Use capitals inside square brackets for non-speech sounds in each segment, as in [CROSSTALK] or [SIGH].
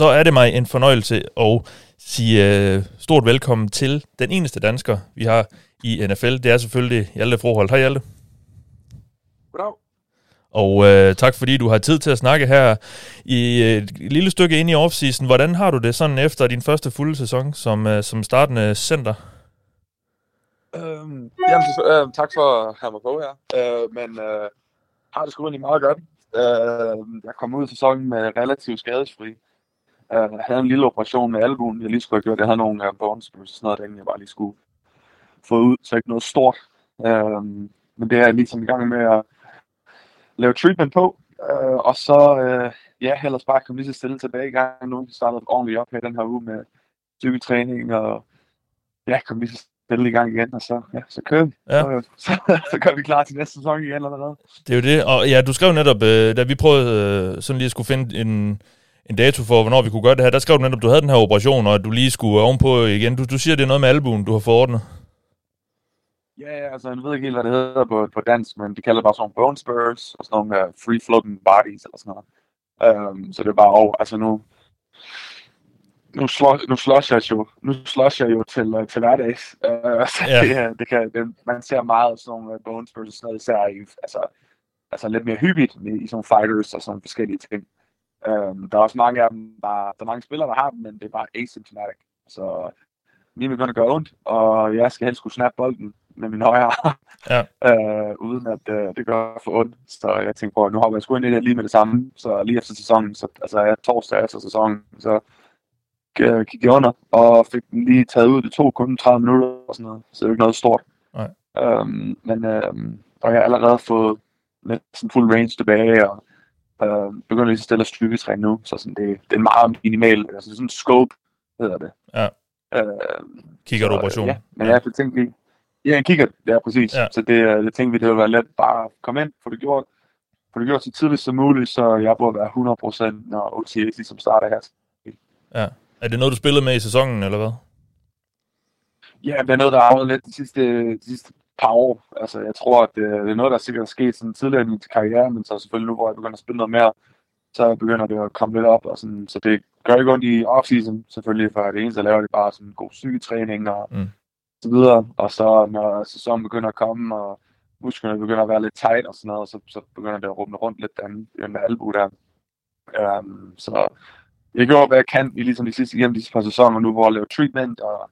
så er det mig en fornøjelse at sige uh, stort velkommen til den eneste dansker, vi har i NFL. Det er selvfølgelig Hjalte Froholt. Hej Hjalte. Goddag. Og uh, tak fordi du har tid til at snakke her i et lille stykke ind i offseason. Hvordan har du det sådan efter din første fulde sæson som, uh, som startende center? Øhm, jamen, øh, tak for at have mig på her. Øh, men øh, har det sgu egentlig meget godt. Øh, jeg kom ud i sæsonen med relativt skadesfri. Øh, jeg havde en lille operation med albuen, jeg lige skulle have gjort. Jeg havde nogle uh, bones og sådan noget, der jeg bare lige skulle få ud, så ikke noget stort. Øh, men det er jeg ligesom i gang med at lave treatment på. Øh, og så, øh, ja, ellers bare komme lige så stille tilbage i gang nu. Vi startede ordentligt op her den her uge med styrketræning og ja, kom lige så spille i gang igen, og så, ja, så kører vi. Ja. Så, [LAUGHS] så, så gør vi klar til næste sæson igen eller noget. Det er jo det, og ja, du skrev netop, øh, da vi prøvede øh, sådan lige at skulle finde en, en dato for, hvornår vi kunne gøre det her, der skrev du netop, at du havde den her operation, og at du lige skulle ovenpå igen. Du, du siger, det er noget med albuen, du har forordnet. Ja, altså jeg ved ikke helt, hvad det hedder på, på dansk, men de kalder det bare sådan bone spurs, og sådan nogle uh, free floating bodies, eller sådan noget. Um, så det er bare over, altså nu, nu, slår, nu slås jeg jo, nu slås jeg jo til, uh, til hverdags. Uh, [LAUGHS] så ja. det, det kan, det, man ser meget sådan nogle uh, bones versus sådan noget, især i, altså, altså lidt mere hyppigt i, i sådan fighters og sådan forskellige ting. Um, der er også mange af dem, der, der er mange spillere, der har dem, men det er bare asymptomatic. Så min begynder at gøre ondt, og jeg skal helst kunne snappe bolden med min højre ja. uh, [LAUGHS] uden at uh, det gør for ondt. Så jeg tænkte på, at nu har jeg sgu ind i det lige med det samme, så lige efter sæsonen, så altså jeg torsdag efter sæsonen, så øh, gik jeg under, og fik den lige taget ud. Det tog kun 30 minutter og sådan noget, så det er jo ikke noget stort. Nej. Øhm, men øhm, og jeg har allerede fået sådan fuld range tilbage, og øh, begynder lige at stille styrketræn nu, så sådan det, det er meget minimal, altså sådan en scope hedder det. Ja. Øh, kigger operation. Ja, men ja. jeg tænkte lige, ja, en kigger, ja, præcis. Ja. Så det, det tænkte vi, det ville være let bare at komme ind, få det gjort, få det gjort så tidligt som muligt, så jeg burde være 100% når OTX ligesom starter her. Ja. Er det noget, du spillede med i sæsonen, eller hvad? Ja, det er noget, der har lidt de sidste, de sidste par år. Altså, jeg tror, at det, det er noget, der sikkert er sket sådan tidligere i min karriere, men så selvfølgelig nu, hvor jeg begynder at spille noget mere, så begynder det at komme lidt op. Og sådan, så det gør ikke ondt i off-season, selvfølgelig, for det eneste, jeg laver, det bare sådan god psyketræning og mm. så videre. Og så når sæsonen begynder at komme, og musklerne begynder at være lidt tight og sådan noget, så, så begynder det at rumle rundt lidt den, den der albu der. Um, så jeg gjorde, hvad jeg kan i ligesom de sidste, igennem de par sæsoner nu, hvor jeg laver treatment og,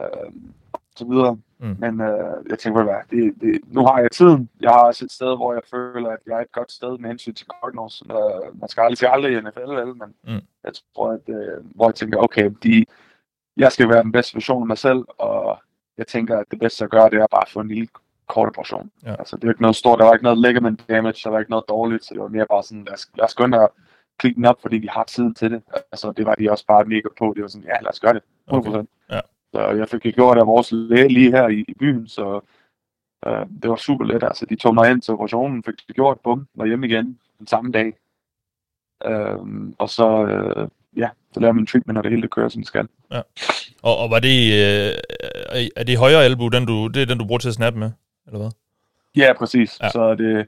øh, og så videre. Mm. Men øh, jeg tænker, hvad det, det, nu har jeg tiden. Jeg har også et sted, hvor jeg føler, at jeg er et godt sted med hensyn til Cardinals. Øh, man skal aldrig sige aldrig i NFL, vel, men mm. jeg tror, at, øh, hvor jeg tænker, okay, de, jeg skal være den bedste version af mig selv, og jeg tænker, at det bedste at gøre, det er bare at få en lille kort operation. Ja. Altså, det er ikke noget stort, der var ikke noget ligament damage, der var ikke noget dårligt, så det var mere bare sådan, lad os, lad os gå ind og klikke den op, fordi vi har tiden til det. Altså, det var de også bare mega på. Det var sådan, ja, lad os gøre det. 100%. Okay. Ja. Så jeg fik gjort det af vores læge lige her i, i byen, så øh, det var super let. Altså, de tog mig ind til operationen, fik det gjort, bum, var hjemme igen den samme dag. Øh, og så, øh, ja, så laver man treatment, og det hele det kører, som det skal. Ja. Og, og var det, øh, er det højre albu, den du, det er den, du bruger til at snappe med, eller hvad? Ja, præcis. Ja. Så det,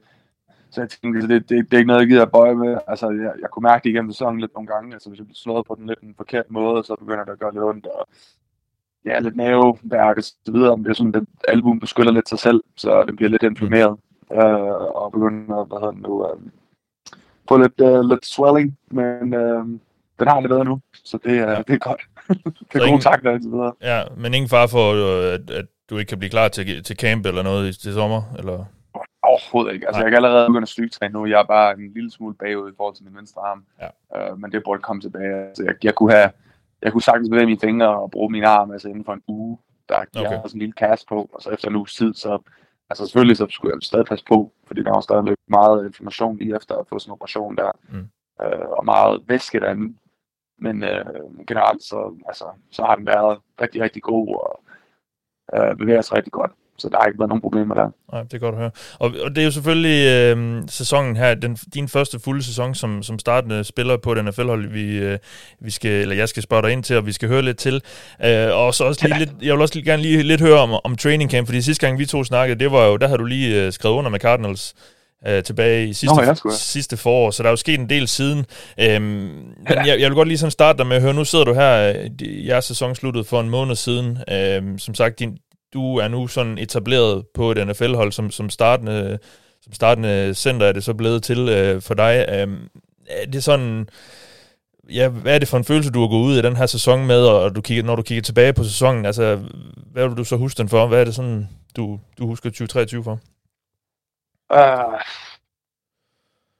så jeg tænkte, det, det, det er ikke noget, jeg gider at bøje med. Altså, jeg, jeg kunne mærke det igennem sæsonen lidt nogle gange. Altså, hvis jeg blev slået på den lidt en forkert måde, så begynder det at gøre lidt ondt. Og, ja, lidt næveværk og så videre. Det er sådan, at album beskytter lidt sig selv, så det bliver lidt inflammeret. Mm. Øh, og begynder, hvad hedder nu, øh, få lidt, øh, lidt swelling. Men øh, den har det bedre nu, så det, er, ja. det er godt. [LAUGHS] det er gode ingen, takter og så videre. Ja, men ingen far for, at, at du ikke kan blive klar til, til camp eller noget i, til sommer? Eller? Overhovedet ikke. Altså, Nej. jeg kan allerede begynde at styrketræne nu. Jeg er bare en lille smule bagud i forhold til min venstre arm. Ja. Uh, men det burde komme tilbage. Altså, jeg, jeg, kunne have, jeg kunne sagtens bevæge mine fingre og bruge min arm altså, inden for en uge. Der okay. jeg har sådan en lille kast på, og så efter en uges tid, så altså selvfølgelig så skulle jeg stadig passe på, fordi der var stadig meget information lige efter at få sådan en operation der, mm. uh, og meget væske derinde. Men uh, generelt så, altså, så har den været rigtig, rigtig god og uh, bevæger sig rigtig godt så der har ikke været nogen problemer der. Nej, det er godt at høre. Og, og det er jo selvfølgelig øh, sæsonen her, den, din første fulde sæson som, som startende spiller på den NFL-hold, vi, øh, vi skal, eller jeg skal spørge dig ind til, og vi skal høre lidt til. Øh, og så også lige ja. lidt, jeg vil også lige, gerne lige lidt høre om, om training camp, fordi sidste gang vi to snakkede, det var jo, der havde du lige øh, skrevet under med Cardinals. øh, tilbage i sidste, Nå, sidste forår, så der er jo sket en del siden. Øhm, ja. jeg, jeg vil godt lige sådan starte dig med at høre, nu sidder du her, øh, jeres sæson sluttede for en måned siden. Øhm, som sagt, din, du er nu sådan etableret på et NFL-hold som, som startende som startende center er det så blevet til øh, for dig. Øh, er det sådan, ja, hvad er det for en følelse, du har gået ud i den her sæson med, og du kigger, når du kigger tilbage på sæsonen, altså, hvad vil du så huske den for? Hvad er det sådan, du, du husker 2023 for? Uh,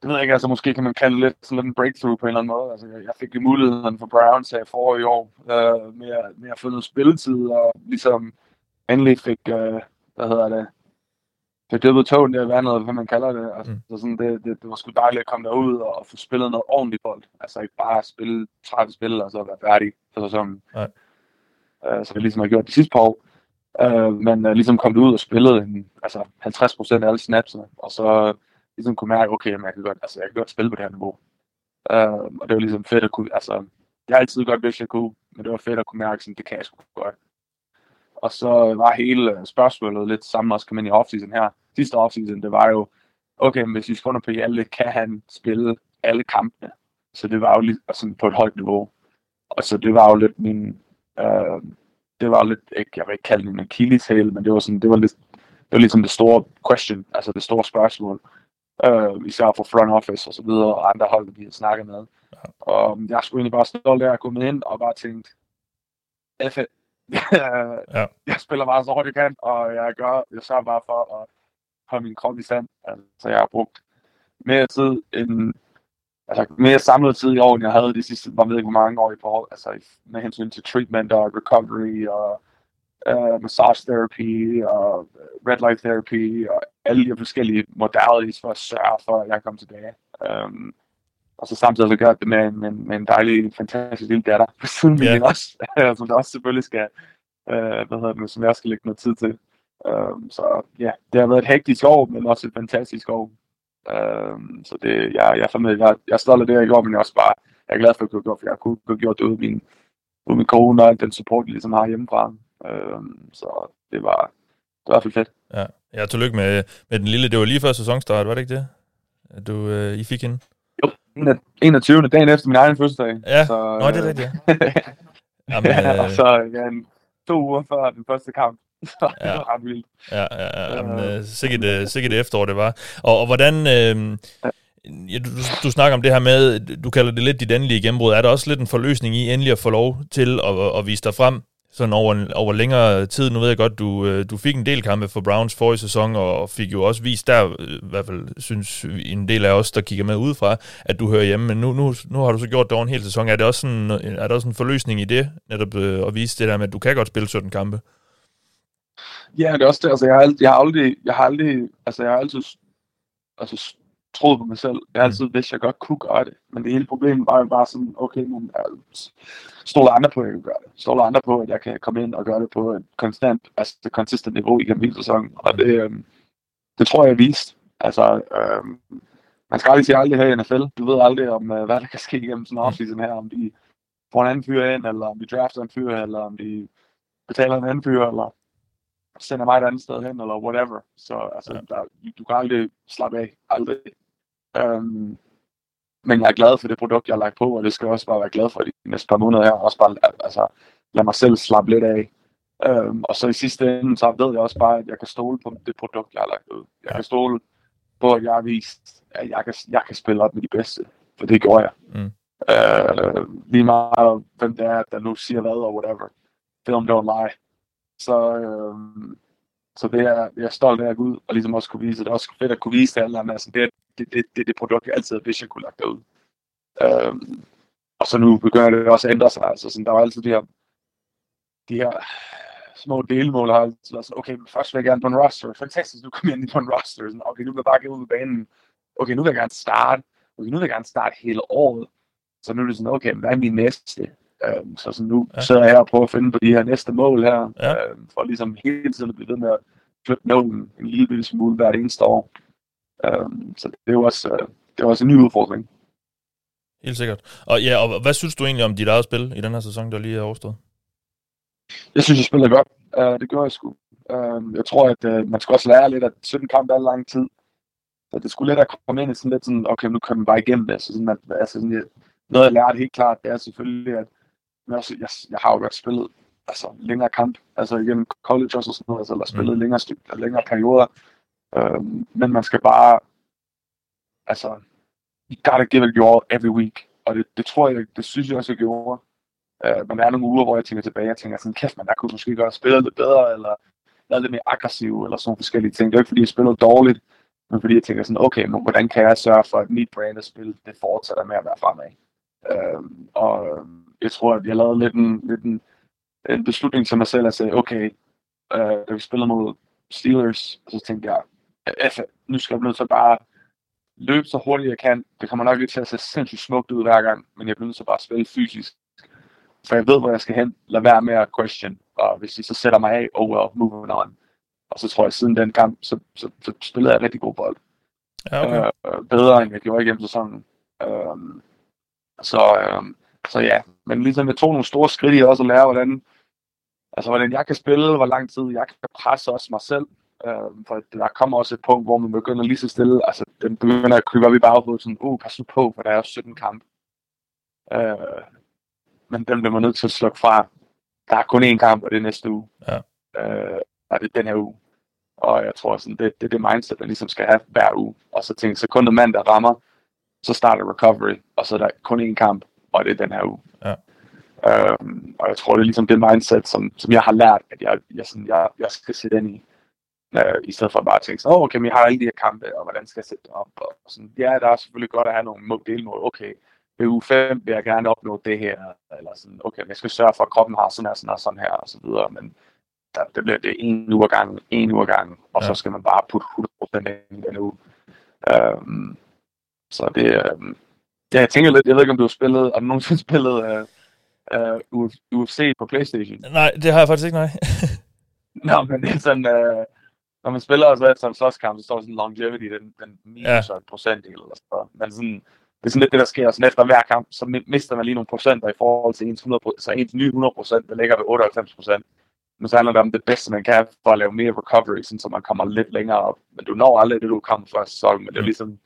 det ved jeg ikke, altså måske kan man kalde det lidt sådan lidt en breakthrough på en eller anden måde. Altså, jeg, fik jo muligheden for Browns her for i år, uh, med, med at få noget spilletid, og ligesom endelig fik, uh, hvad hedder det, det dyppede togen der i vandet, hvad man kalder det. Altså, mm. så sådan, det, det, det, var sgu dejligt at komme derud og, og få spillet noget ordentligt bold. Altså ikke bare spille 30 spil og så være færdig for sæsonen. Nej. Uh, så det ligesom har gjort de sidste par år. Uh, men uh, ligesom kom ud og spillede en, altså 50% af alle snapsene, og så ligesom kunne mærke, okay, jeg kan godt, altså, jeg kan godt spille på det her niveau. Uh, og det var ligesom fedt at kunne, altså, jeg har altid godt vidst, jeg kunne, men det var fedt at kunne mærke, sådan, det kan jeg sgu godt. Og så var hele spørgsmålet lidt sammen også, kan man i offseason her, sidste offseason, det var jo, okay, men hvis vi skal på alle, kan han spille alle kampene? Så det var jo lidt altså, på et højt niveau. Og så det var jo lidt min, øh, det var lidt, ikke, jeg vil ikke kalde det en Achilles men det var sådan, det var lidt, det var ligesom det store question, altså det store spørgsmål. Øh, især for front office og så videre, og andre hold, vi har snakket med. Og jeg skulle egentlig bare der og gå med ind og bare tænkt, F [LAUGHS] ja. jeg spiller bare så hårdt jeg kan, og jeg gør, jeg sørger bare for at holde min krop i stand. Altså, jeg har brugt mere tid end, altså mere samlet tid i år, end jeg havde de sidste, man ved ikke hvor mange år i forhold, altså med hensyn til treatment og recovery og uh, massage therapy og red light therapy og alle de forskellige modalities for at sørge for, at jeg kommer tilbage. Um, og så samtidig så gør det med, en, med, med en dejlig, fantastisk lille datter på siden yeah. også, [LAUGHS] som der også selvfølgelig skal, uh, hvad hedder det, som jeg skal lægge noget tid til. Um, så ja, det har været et hektisk år, men også et fantastisk år. Um, så det, jeg, jeg, jeg, jeg, jeg er stolt af det, jeg gjorde, men jeg er også bare, jeg er glad for, at jeg kunne for jeg kunne have gjort det ud af min, ud min kone og den support, jeg ligesom har hjemmefra. Um, så det var, det var i hvert fald fedt. Ja, ja tillykke med, med den lille, det var lige før sæsonstart, var det ikke det? Du, øh, I fik hende? Jo, 21. dagen efter min egen fødselsdag. Ja, så, Nå, det er rigtigt, ja. [LAUGHS] Jamen, ja, og så ja, to uger før den første kamp. [LAUGHS] Så ja. det var ret vildt. Ja, ja, ja. Jamen, øh, sikkert, øh, sikkert efterår det var. Og, og hvordan... Øh, ja, du, du snakker om det her med, du kalder det lidt dit endelige gennembrud. Er der også lidt en forløsning i endelig at få lov til at, at vise dig frem sådan over, over længere tid. Nu ved jeg godt, du, øh, du fik en del kampe for Browns forrige sæson, og fik jo også vist der, øh, i hvert fald synes en del af os, der kigger med udefra, at du hører hjemme. Men nu, nu, nu har du så gjort det over en hel sæson. Er, det også en, er der også en forløsning i det, netop øh, at vise det der med, at du kan godt spille 17 kampe? Ja, det er også det. Altså, jeg har, aldrig, jeg har aldrig, jeg har aldrig, altså, jeg har altid altså, troet på mig selv. Jeg har altid vidst, at jeg godt kunne gøre det. Men det hele problem var jo bare sådan, okay, men jeg stoler andre på, at jeg kan gøre det. Stoler andre på, at jeg kan komme ind og gøre det på et konstant, altså et konsistent niveau i hele sæsonen. Og det, øhm, det tror jeg, jeg vist. Altså, øhm, man skal aldrig sige aldrig her i NFL. Du ved aldrig, om øh, hvad der kan ske igennem sådan en offseason her, om de får en anden fyr ind, eller om de drafter en fyr, eller om de betaler en anden fyr, eller sender mig et andet sted hen, eller whatever. Så altså, ja. der, du kan aldrig slappe af. Aldrig. Um, men jeg er glad for det produkt, jeg har lagt på, og det skal jeg også bare være glad for de næste par måneder her. Også bare altså, lade mig selv slappe lidt af. Um, og så i sidste ende, så ved jeg også bare, at jeg kan stole på det produkt, jeg har lagt ud. Jeg kan stole på, at jeg har vist, at jeg kan, jeg kan spille op med de bedste. For det gjorde jeg. Mm. Uh, lige meget, hvem det er, der nu siger hvad og whatever. Film don't lie. Så, øh, så det er, jeg er stolt af at gå ud og ligesom også kunne vise, det er også fedt at kunne vise til alle andre, altså det det, det, det, det produkt, jeg altid har vidst, jeg kunne lagt derud. Øh, og så nu begynder det også at ændre sig, altså sådan, der var altid de her, de her små delmål har altid været sådan, okay, men først vil jeg gerne på en roster, fantastisk, nu kommer jeg ind på en roster, sådan, okay, nu vil jeg bare gå ud på banen, okay, nu vil jeg gerne starte, okay, nu vil jeg gerne starte hele året, så nu er det sådan, okay, hvad er min næste? Um, så sådan nu ja. sidder jeg her og prøver at finde på de her næste mål her, ja. um, for ligesom hele tiden at blive ved med at flytte nålen en lille bitte smule hvert eneste år. Um, så det er jo også, uh, det er også en ny udfordring. Helt sikkert. Og ja, og hvad synes du egentlig om dit eget spil i den her sæson, der lige er overstået? Jeg synes, jeg spiller godt. Uh, det gør jeg sgu. Uh, jeg tror, at uh, man skal også lære lidt, at 17 kampe er lang tid. Så det skulle lidt at komme ind i sådan lidt sådan, okay, nu kan man bare igennem det. Så sådan, at, altså, sådan, jeg, noget jeg lærte helt klart, det er selvfølgelig, at jeg, også, jeg, jeg har jo været spillet altså, længere kamp, altså igennem college også og sådan noget, altså, eller spillet mm. længere, stykke, længere perioder. Øhm, men man skal bare, altså, you gotta give it your all every week. Og det, det tror jeg, det synes jeg også, jeg gjorde. Øh, uh, men der er nogle uger, hvor jeg tænker tilbage, og tænker sådan, kæft man, der kunne måske gøre spillet lidt bedre, eller været lidt mere aggressiv, eller sådan forskellige ting. Det er ikke, fordi jeg spillede dårligt, men fordi jeg tænker sådan, okay, nu, hvordan kan jeg sørge for, at mit brand af spil, det fortsætter med at være fremad. Uh, og øh, jeg tror, at jeg lavede lidt en, lidt en, en beslutning til mig selv, at sige, okay, uh, da vi spillede mod Steelers, så tænkte jeg, F, nu skal jeg blive nødt til bare løbe så hurtigt jeg kan. Det kommer nok ikke til at se sindssygt smukt ud hver gang, men jeg bliver nødt til bare at spille fysisk. For jeg ved, hvor jeg skal hen. Lad være med at question. Og hvis de så sætter mig af, oh well, moving on. Og så tror jeg, siden den kamp, så, så, så spillede jeg rigtig god bold. Ja, okay. øh, bedre, end jeg gjorde igennem sæsonen. Øh, så, øh, så ja, men ligesom jeg tog nogle store skridt i også at lære, hvordan, altså, hvordan jeg kan spille, hvor lang tid jeg kan presse også mig selv. Øh, for der kommer også et punkt, hvor man begynder lige så stille, altså den begynder at krybe op i baghovedet, sådan, uh, pas nu på, for der er 17 kampe. Øh, men den bliver man nødt til at slukke fra. Der er kun én kamp, og det er næste uge. Ja. Øh, og det er den her uge. Og jeg tror, sådan, det, det er det mindset, man ligesom skal have hver uge. Og så tænke, sekundet mand, der rammer, så starter recovery, og så er der kun én kamp, og det er den her uge. Ja. Øhm, og jeg tror, det er ligesom det mindset, som, som jeg har lært, at jeg, jeg, sådan, jeg, jeg skal sætte ind i. Øh, I stedet for bare at tænke, oh, okay, jeg har alle de her kampe, og hvordan skal jeg sætte det op? Og sådan, ja, der er selvfølgelig godt at have nogle delmål. Okay, ved uge 5 vil jeg gerne opnå det her, eller sådan, okay, jeg skal sørge for, at kroppen har sådan her, sådan her, sådan her, og så videre, men der, det bliver det en uge gang, en uge gang, og ja. så skal man bare putte 100% ind i den uge. Um, så det, um, ja, jeg tænker lidt, jeg ved ikke, om du har spillet, har du nogensinde spillet uh, uh, UFC på Playstation? Nej, det har jeg faktisk ikke, nej. [LAUGHS] Nå, men det er sådan, uh, når man spiller så efter en slåskamp, så står sådan longevity, den, den minus ja. procentdel eller sådan Men sådan, det er sådan lidt det, der sker. Sådan efter hver kamp, så mister man lige nogle procenter i forhold til ens, 100, så ens nye 100 procent, der ligger ved 98 procent. Men så handler det om det bedste, man kan for at lave mere recovery, sådan, så man kommer lidt længere op. Men du når aldrig det, du kommer før sæsonen. Men det er ligesom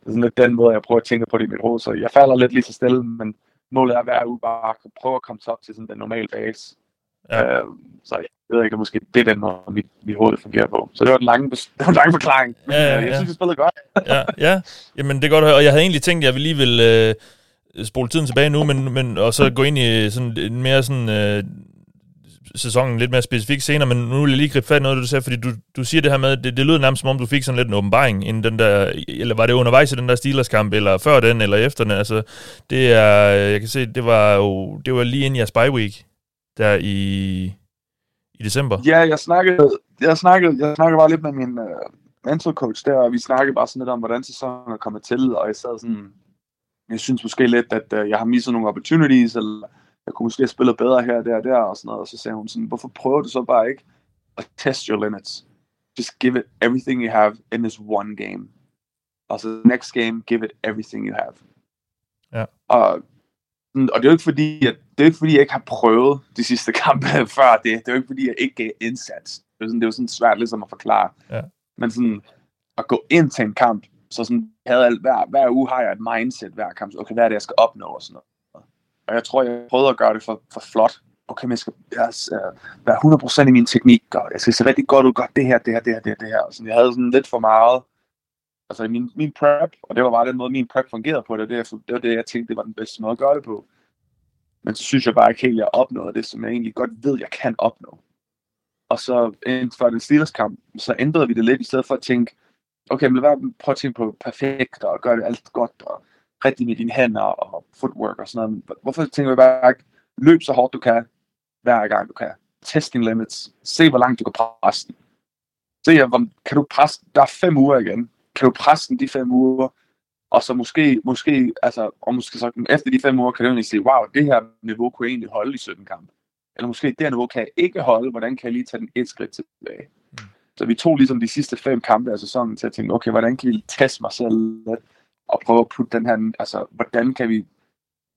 det er sådan lidt den måde, jeg prøver at tænke på det i mit hoved. Så jeg falder lidt lige så stille, men målet er hver uge bare at prøve at komme op til sådan den normale base. Ja. Øh, så jeg ved ikke, måske det er den måde, mit, mit hoved fungerer på. Så det var en lang, [LAUGHS] det var en lang forklaring. Ja, ja, ja. Jeg synes, vi spillede godt. ja, ja. Jamen, det er godt Og jeg havde egentlig tænkt, at jeg ville lige vil øh, spole tiden tilbage nu, men, men, og så gå ind i sådan en mere sådan... Øh, sæsonen lidt mere specifikt senere, men nu vil jeg lige gribe fat i noget, du sagde, fordi du, du siger det her med, det, det lyder nærmest som om, du fik sådan lidt en åbenbaring, inden den der, eller var det undervejs i den der Steelers-kamp, eller før den, eller efter den, altså, det er, jeg kan se, det var jo, det var lige inden jeres bye week, der i, i december. Ja, jeg snakkede, jeg snakkede, jeg snakkede bare lidt med min uh, mental coach der, og vi snakkede bare sådan lidt om, hvordan sæsonen er kommet til, og jeg sad sådan, jeg synes måske lidt, at uh, jeg har misset nogle opportunities, eller jeg kunne måske have spillet bedre her, der og der, og sådan noget, og så sagde hun sådan, hvorfor prøver du så bare ikke at test your limits? Just give it everything you have in this one game. Altså, next game, give it everything you have. Ja. Og Mm, og det er jo ikke fordi, at, det er ikke fordi, jeg ikke har prøvet de sidste kampe [LAUGHS] før det. Det er jo ikke fordi, jeg ikke gav indsats. Det er jo sådan, det er jo sådan svært ligesom at forklare. Ja. Men sådan, at gå ind til en kamp, så sådan, havde alt, hver, hver uge har jeg et mindset hver kamp. Okay, hvad er det, jeg skal opnå og sådan noget. Og jeg tror, jeg prøvede at gøre det for, for flot. Okay, men jeg skal jeg, uh, være 100% i min teknik, og jeg skal se rigtig godt ud, godt det her, det her, det her, det her, det her. Og sådan, jeg havde sådan lidt for meget, altså min, min prep, og det var bare den måde, min prep fungerede på, det, det, det var det, jeg tænkte, det var den bedste måde at gøre det på. Men så synes jeg bare ikke helt, at jeg opnåede det, som jeg egentlig godt ved, jeg kan opnå. Og så inden for den Steelers kamp, så ændrede vi det lidt, i stedet for at tænke, okay, men hvad, prøv at tænke på perfekt, og gør det alt godt, og rigtig med dine hænder, og footwork og sådan noget. Hvorfor tænker vi bare ikke, løb så hårdt du kan, hver gang du kan. Test dine limits. Se, hvor langt du kan presse den. Se, kan du presse, der er fem uger igen kan du presse den de fem uger, og så måske, måske, altså, og måske så efter de fem uger, kan du egentlig sige, wow, det her niveau kunne jeg egentlig holde i 17 kampe. Eller måske det her niveau kan jeg ikke holde, hvordan kan jeg lige tage den et skridt tilbage. Mm. Så vi tog ligesom de sidste fem kampe af sæsonen til at tænke, okay, hvordan kan vi teste mig selv lidt, og prøve at putte den her, altså, hvordan kan vi,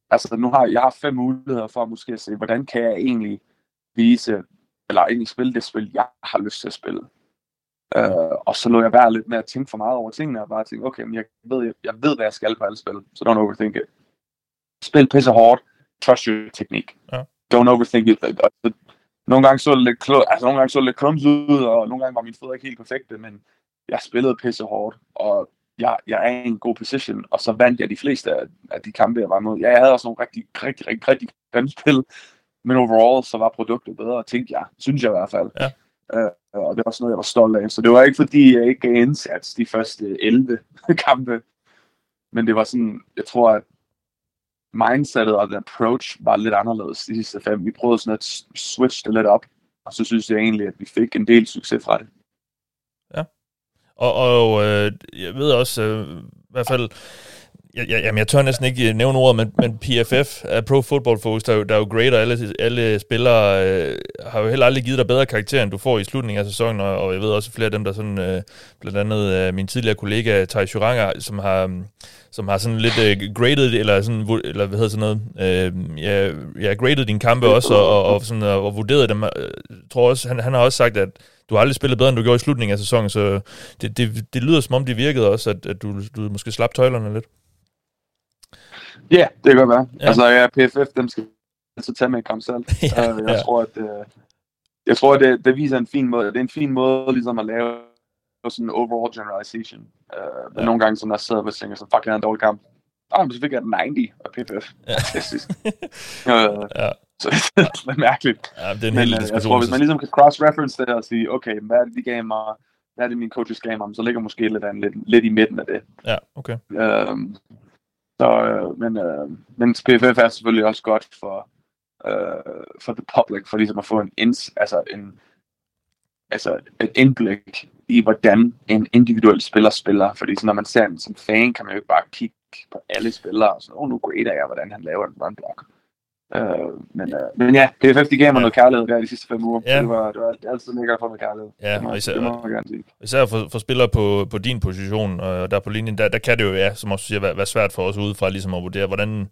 altså nu har jeg har fem muligheder for at måske at se, hvordan kan jeg egentlig vise, eller egentlig spille det spil, jeg har lyst til at spille. Uh, og så lå jeg være lidt med at tænke for meget over tingene, og bare tænke, okay, men jeg ved, jeg, jeg ved, hvad jeg skal på alle spil, så don't overthink it. Spil pisse hårdt, trust your teknik. Ja. Don't overthink it. Altså, nogle gange så det lidt, klo- altså, nogle gange så det lidt klums ud, og nogle gange var mine fødder ikke helt perfekte, men jeg spillede pisse hårdt, og jeg, jeg er i en god position, og så vandt jeg de fleste af, af de kampe, jeg var med. Jeg havde også nogle rigtig, rigtig, rigtig, rigtig grimme spil, men overall, så var produktet bedre, tænkte jeg, synes jeg i hvert fald. Ja. Øh, og det var sådan noget, jeg var stolt af. Så det var ikke fordi, jeg ikke gav indsats de første 11 [LAUGHS] kampe, men det var sådan, jeg tror, at mindsetet og den approach var lidt anderledes de sidste fem. Vi prøvede sådan at switch det lidt op, og så synes jeg egentlig, at vi fik en del succes fra det. Ja, Og, og øh, jeg ved også, øh, i hvert fald, jeg, jeg, jamen jeg tør næsten ikke øh, nævne ordet, men, men PFF, Pro Football Focus, der, der jo grader alle, alle spillere, øh, har jo heller aldrig givet dig bedre karakter, end du får i slutningen af sæsonen, og, og jeg ved også flere af dem, der sådan, øh, blandt andet øh, min tidligere kollega, Thaj Juranger, som har, mm, som har sådan lidt øh, graded, eller sådan, eller hvad hedder sådan noget, øh, ja, ja, graded dine kampe også, og, og, og, sådan, og, og vurderet dem. Jeg tror også, han, han har også sagt, at du har aldrig spillet bedre, end du gjorde i slutningen af sæsonen, så det, det, det lyder som om, det virkede også, at, at du, du måske slap tøjlerne lidt. Ja, yeah, det kan godt være. Ja. Altså, ja, PFF, dem skal altså tage med i kamp selv. [LAUGHS] ja, uh, jeg ja. tror, at, uh, jeg tror, at det, det viser en fin måde. Det er en fin måde ligesom at lave sådan en overall generalization. Uh, ja. nogle gange, som der sidder og tænker, så fuck, jeg en dårlig kamp. Ah, men så fik jeg 90 af PFF. Ja. Fantastisk. uh, ja. Så det er mærkeligt. Ja, det er en Men helt uh, jeg tror, hvis man ligesom kan cross-reference det og sige, okay, hvad er det, de gav mig, hvad er det, min coaches gav mig, så ligger måske lidt, an, lidt, lidt i midten af det. Ja, okay. Uh, så, øh, men, øh, men PFF er selvfølgelig også godt for, øh, for the public, for ligesom at få en, ins, altså en altså et indblik i, hvordan en individuel spiller spiller. Fordi så når man ser en som fan, kan man jo ikke bare kigge på alle spillere og sådan, åh, oh, nu grader jeg, hvordan han laver en run block. Uh, men, uh, men ja, PFF de gav mig ja. noget kærlighed der de sidste fem uger. Ja. Det var, det var altid mega for med kærlighed. Ja, det må, og især, det må gerne sige. især for, for spillere på, på din position, og der på linjen, der, der kan det jo, ja, som også siger, være, være svært for os udefra, ligesom at vurdere, hvordan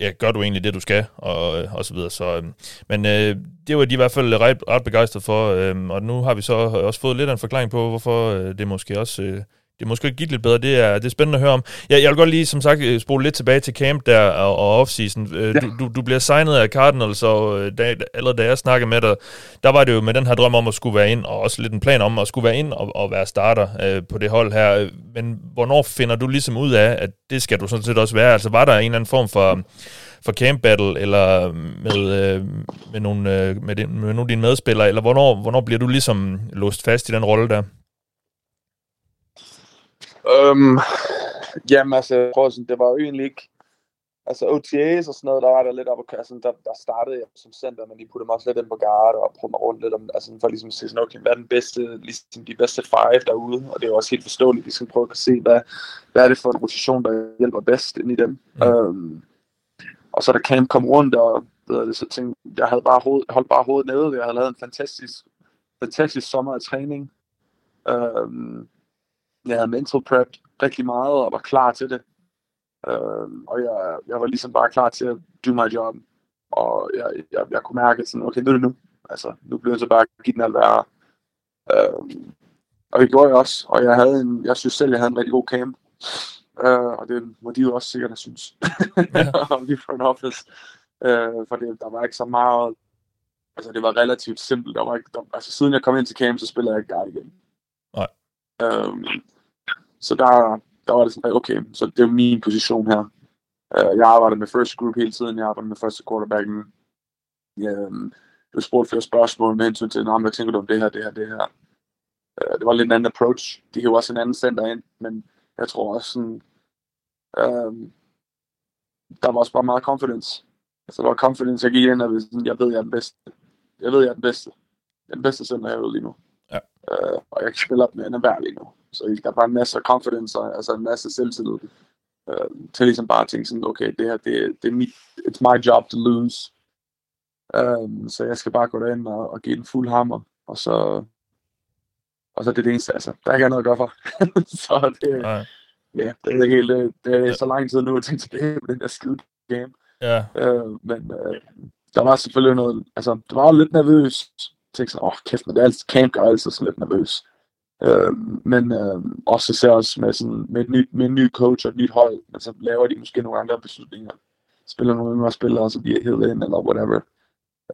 ja, gør du egentlig det, du skal, og, og så videre. Så, øh, men øh, det var de i hvert fald ret, ret begejstret for, øh, og nu har vi så også fået lidt af en forklaring på, hvorfor øh, det måske også... Øh, det måske givet lidt bedre, det er, det er spændende at høre om. Jeg, jeg vil godt lige, som sagt, øh, spole lidt tilbage til camp der og, og offseason. Øh, ja. Du, du, du bliver signet af Cardinals, og øh, da, allerede da jeg snakkede med dig, der var det jo med den her drøm om at skulle være ind, og også lidt en plan om at skulle være ind og, og være starter øh, på det hold her. Men hvornår finder du ligesom ud af, at det skal du sådan set også være? Altså var der en eller anden form for for camp battle, eller med, øh, med, nogle, øh, med, din, med nogle af dine medspillere, eller hvornår, hvornår bliver du ligesom låst fast i den rolle der? Um, jamen altså, tror sådan, det var jo egentlig ikke, altså OTAs og sådan noget, der var der lidt op, altså, der, der startede jeg som center, men de puttede mig også lidt ind på guard og prøvede mig rundt lidt om, altså for ligesom at se sådan, okay, hvad er den bedste, ligesom de bedste five derude, og det er jo også helt forståeligt, vi skal prøve at se, hvad, hvad er det for en rotation, der hjælper bedst ind i dem. Mm. Um, og så da camp kom rundt, og ved det, så tænkte jeg, havde bare hoved, holdt bare hovedet nede, jeg havde lavet en fantastisk, fantastisk sommer af træning. Um, jeg havde mental prep rigtig meget, og var klar til det. Um, og jeg, jeg var ligesom bare klar til at do my job. Og jeg, jeg, jeg kunne mærke, sådan, okay, nu er det nu. Altså, nu bliver jeg så bare at give den alt værre. Um, og det gjorde jeg også, og jeg, havde en, jeg synes selv, jeg havde en rigtig god camp. Uh, og det må de jo også sikkert have synes. [LAUGHS] Om de front office. Uh, for det, der var ikke så meget... Altså, det var relativt simpelt. Der var ikke, der, altså, siden jeg kom ind til camp, så spillede jeg ikke guard igen. Nej. Um, så der, der var det sådan, okay, så det er min position her. Uh, jeg arbejder med first group hele tiden. Jeg arbejder med første quarterbacken. Du spurgte flere spørgsmål med hensyn til, hvad tænker du om det her, det her, det her. Uh, det var lidt en anden approach. De kan jo også en anden center ind, men jeg tror også sådan, øhm, der var også bare meget confidence. Altså, der var confidence, jeg gik ind, og sådan, jeg ved, jeg er den bedste. Jeg ved, jeg er den bedste. Jeg den bedste center herude lige nu. Ja. Øh, og jeg kan spille op med en hver lige nu. Så der er bare en masse confidence, og, altså en masse selvtillid. Øh, til ligesom bare at tænke sådan, okay, det her, det, det er mit, it's my job to lose. Um, så jeg skal bare gå derind og, og give den fuld hammer, og så, og så det er det eneste, altså, der er ikke noget at gøre for. [LAUGHS] så det, Nej. ja, det er ikke helt, det, det er så lang tid nu at tænke tilbage på den der skide game. Ja. Øh, men øh, der var selvfølgelig noget, altså, det var jo lidt nervøs. Jeg tænkte sådan, åh oh, kæft, men det er altid, camp gør altid sådan lidt nervøs. Øh, men øh, også ser også med, sådan, med, et nyt, med en ny coach og et nyt hold, men så laver de måske nogle andre beslutninger. Spiller nogle yngre spillere, og så bliver hævet ind, eller whatever.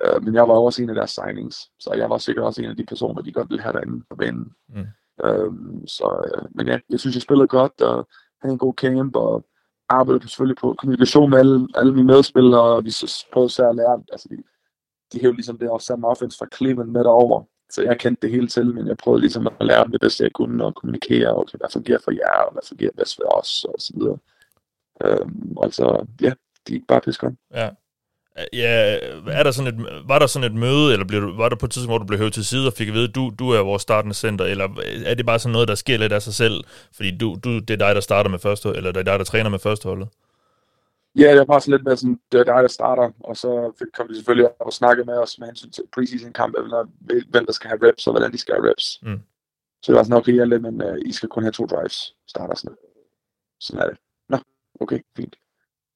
Øh, men jeg var også en af deres signings, så jeg var sikkert også en af de personer, de godt ville have derinde på banen. Mm. Øh, så, øh, men ja, jeg synes, jeg spillede godt, og havde en god camp, og arbejdede selvfølgelig på kommunikation med alle, alle mine medspillere, og vi så prøvede at lære, altså de, de hævde ligesom det også samme offense fra Cleveland med derover, så jeg kendte det hele til, men jeg prøvede ligesom at lære det bedste jeg kunne, og kommunikere, og hvad fungerer for jer, og hvad fungerer bedst for os, og så videre. Øhm, altså, ja, de gik bare pisse godt. Ja. Ja, er der sådan et, var der sådan et møde, eller blev du, var der på et tidspunkt, hvor du blev hævet til side og fik at vide, du, du er vores startende center, eller er det bare sådan noget, der sker lidt af sig selv, fordi du, du, det er dig, der starter med første, eller det er dig, der træner med førsteholdet? Ja, det bare sådan lidt med, sådan, det er dig, der starter, og så kom de selvfølgelig op og snakke med os med hensyn til preseason kamp, eller hvem der skal have reps, og hvordan de skal have reps. Mm. Så det var sådan, okay, ja, men uh, I skal kun have to drives, starter sådan. Sådan er det. Nå, okay, fint.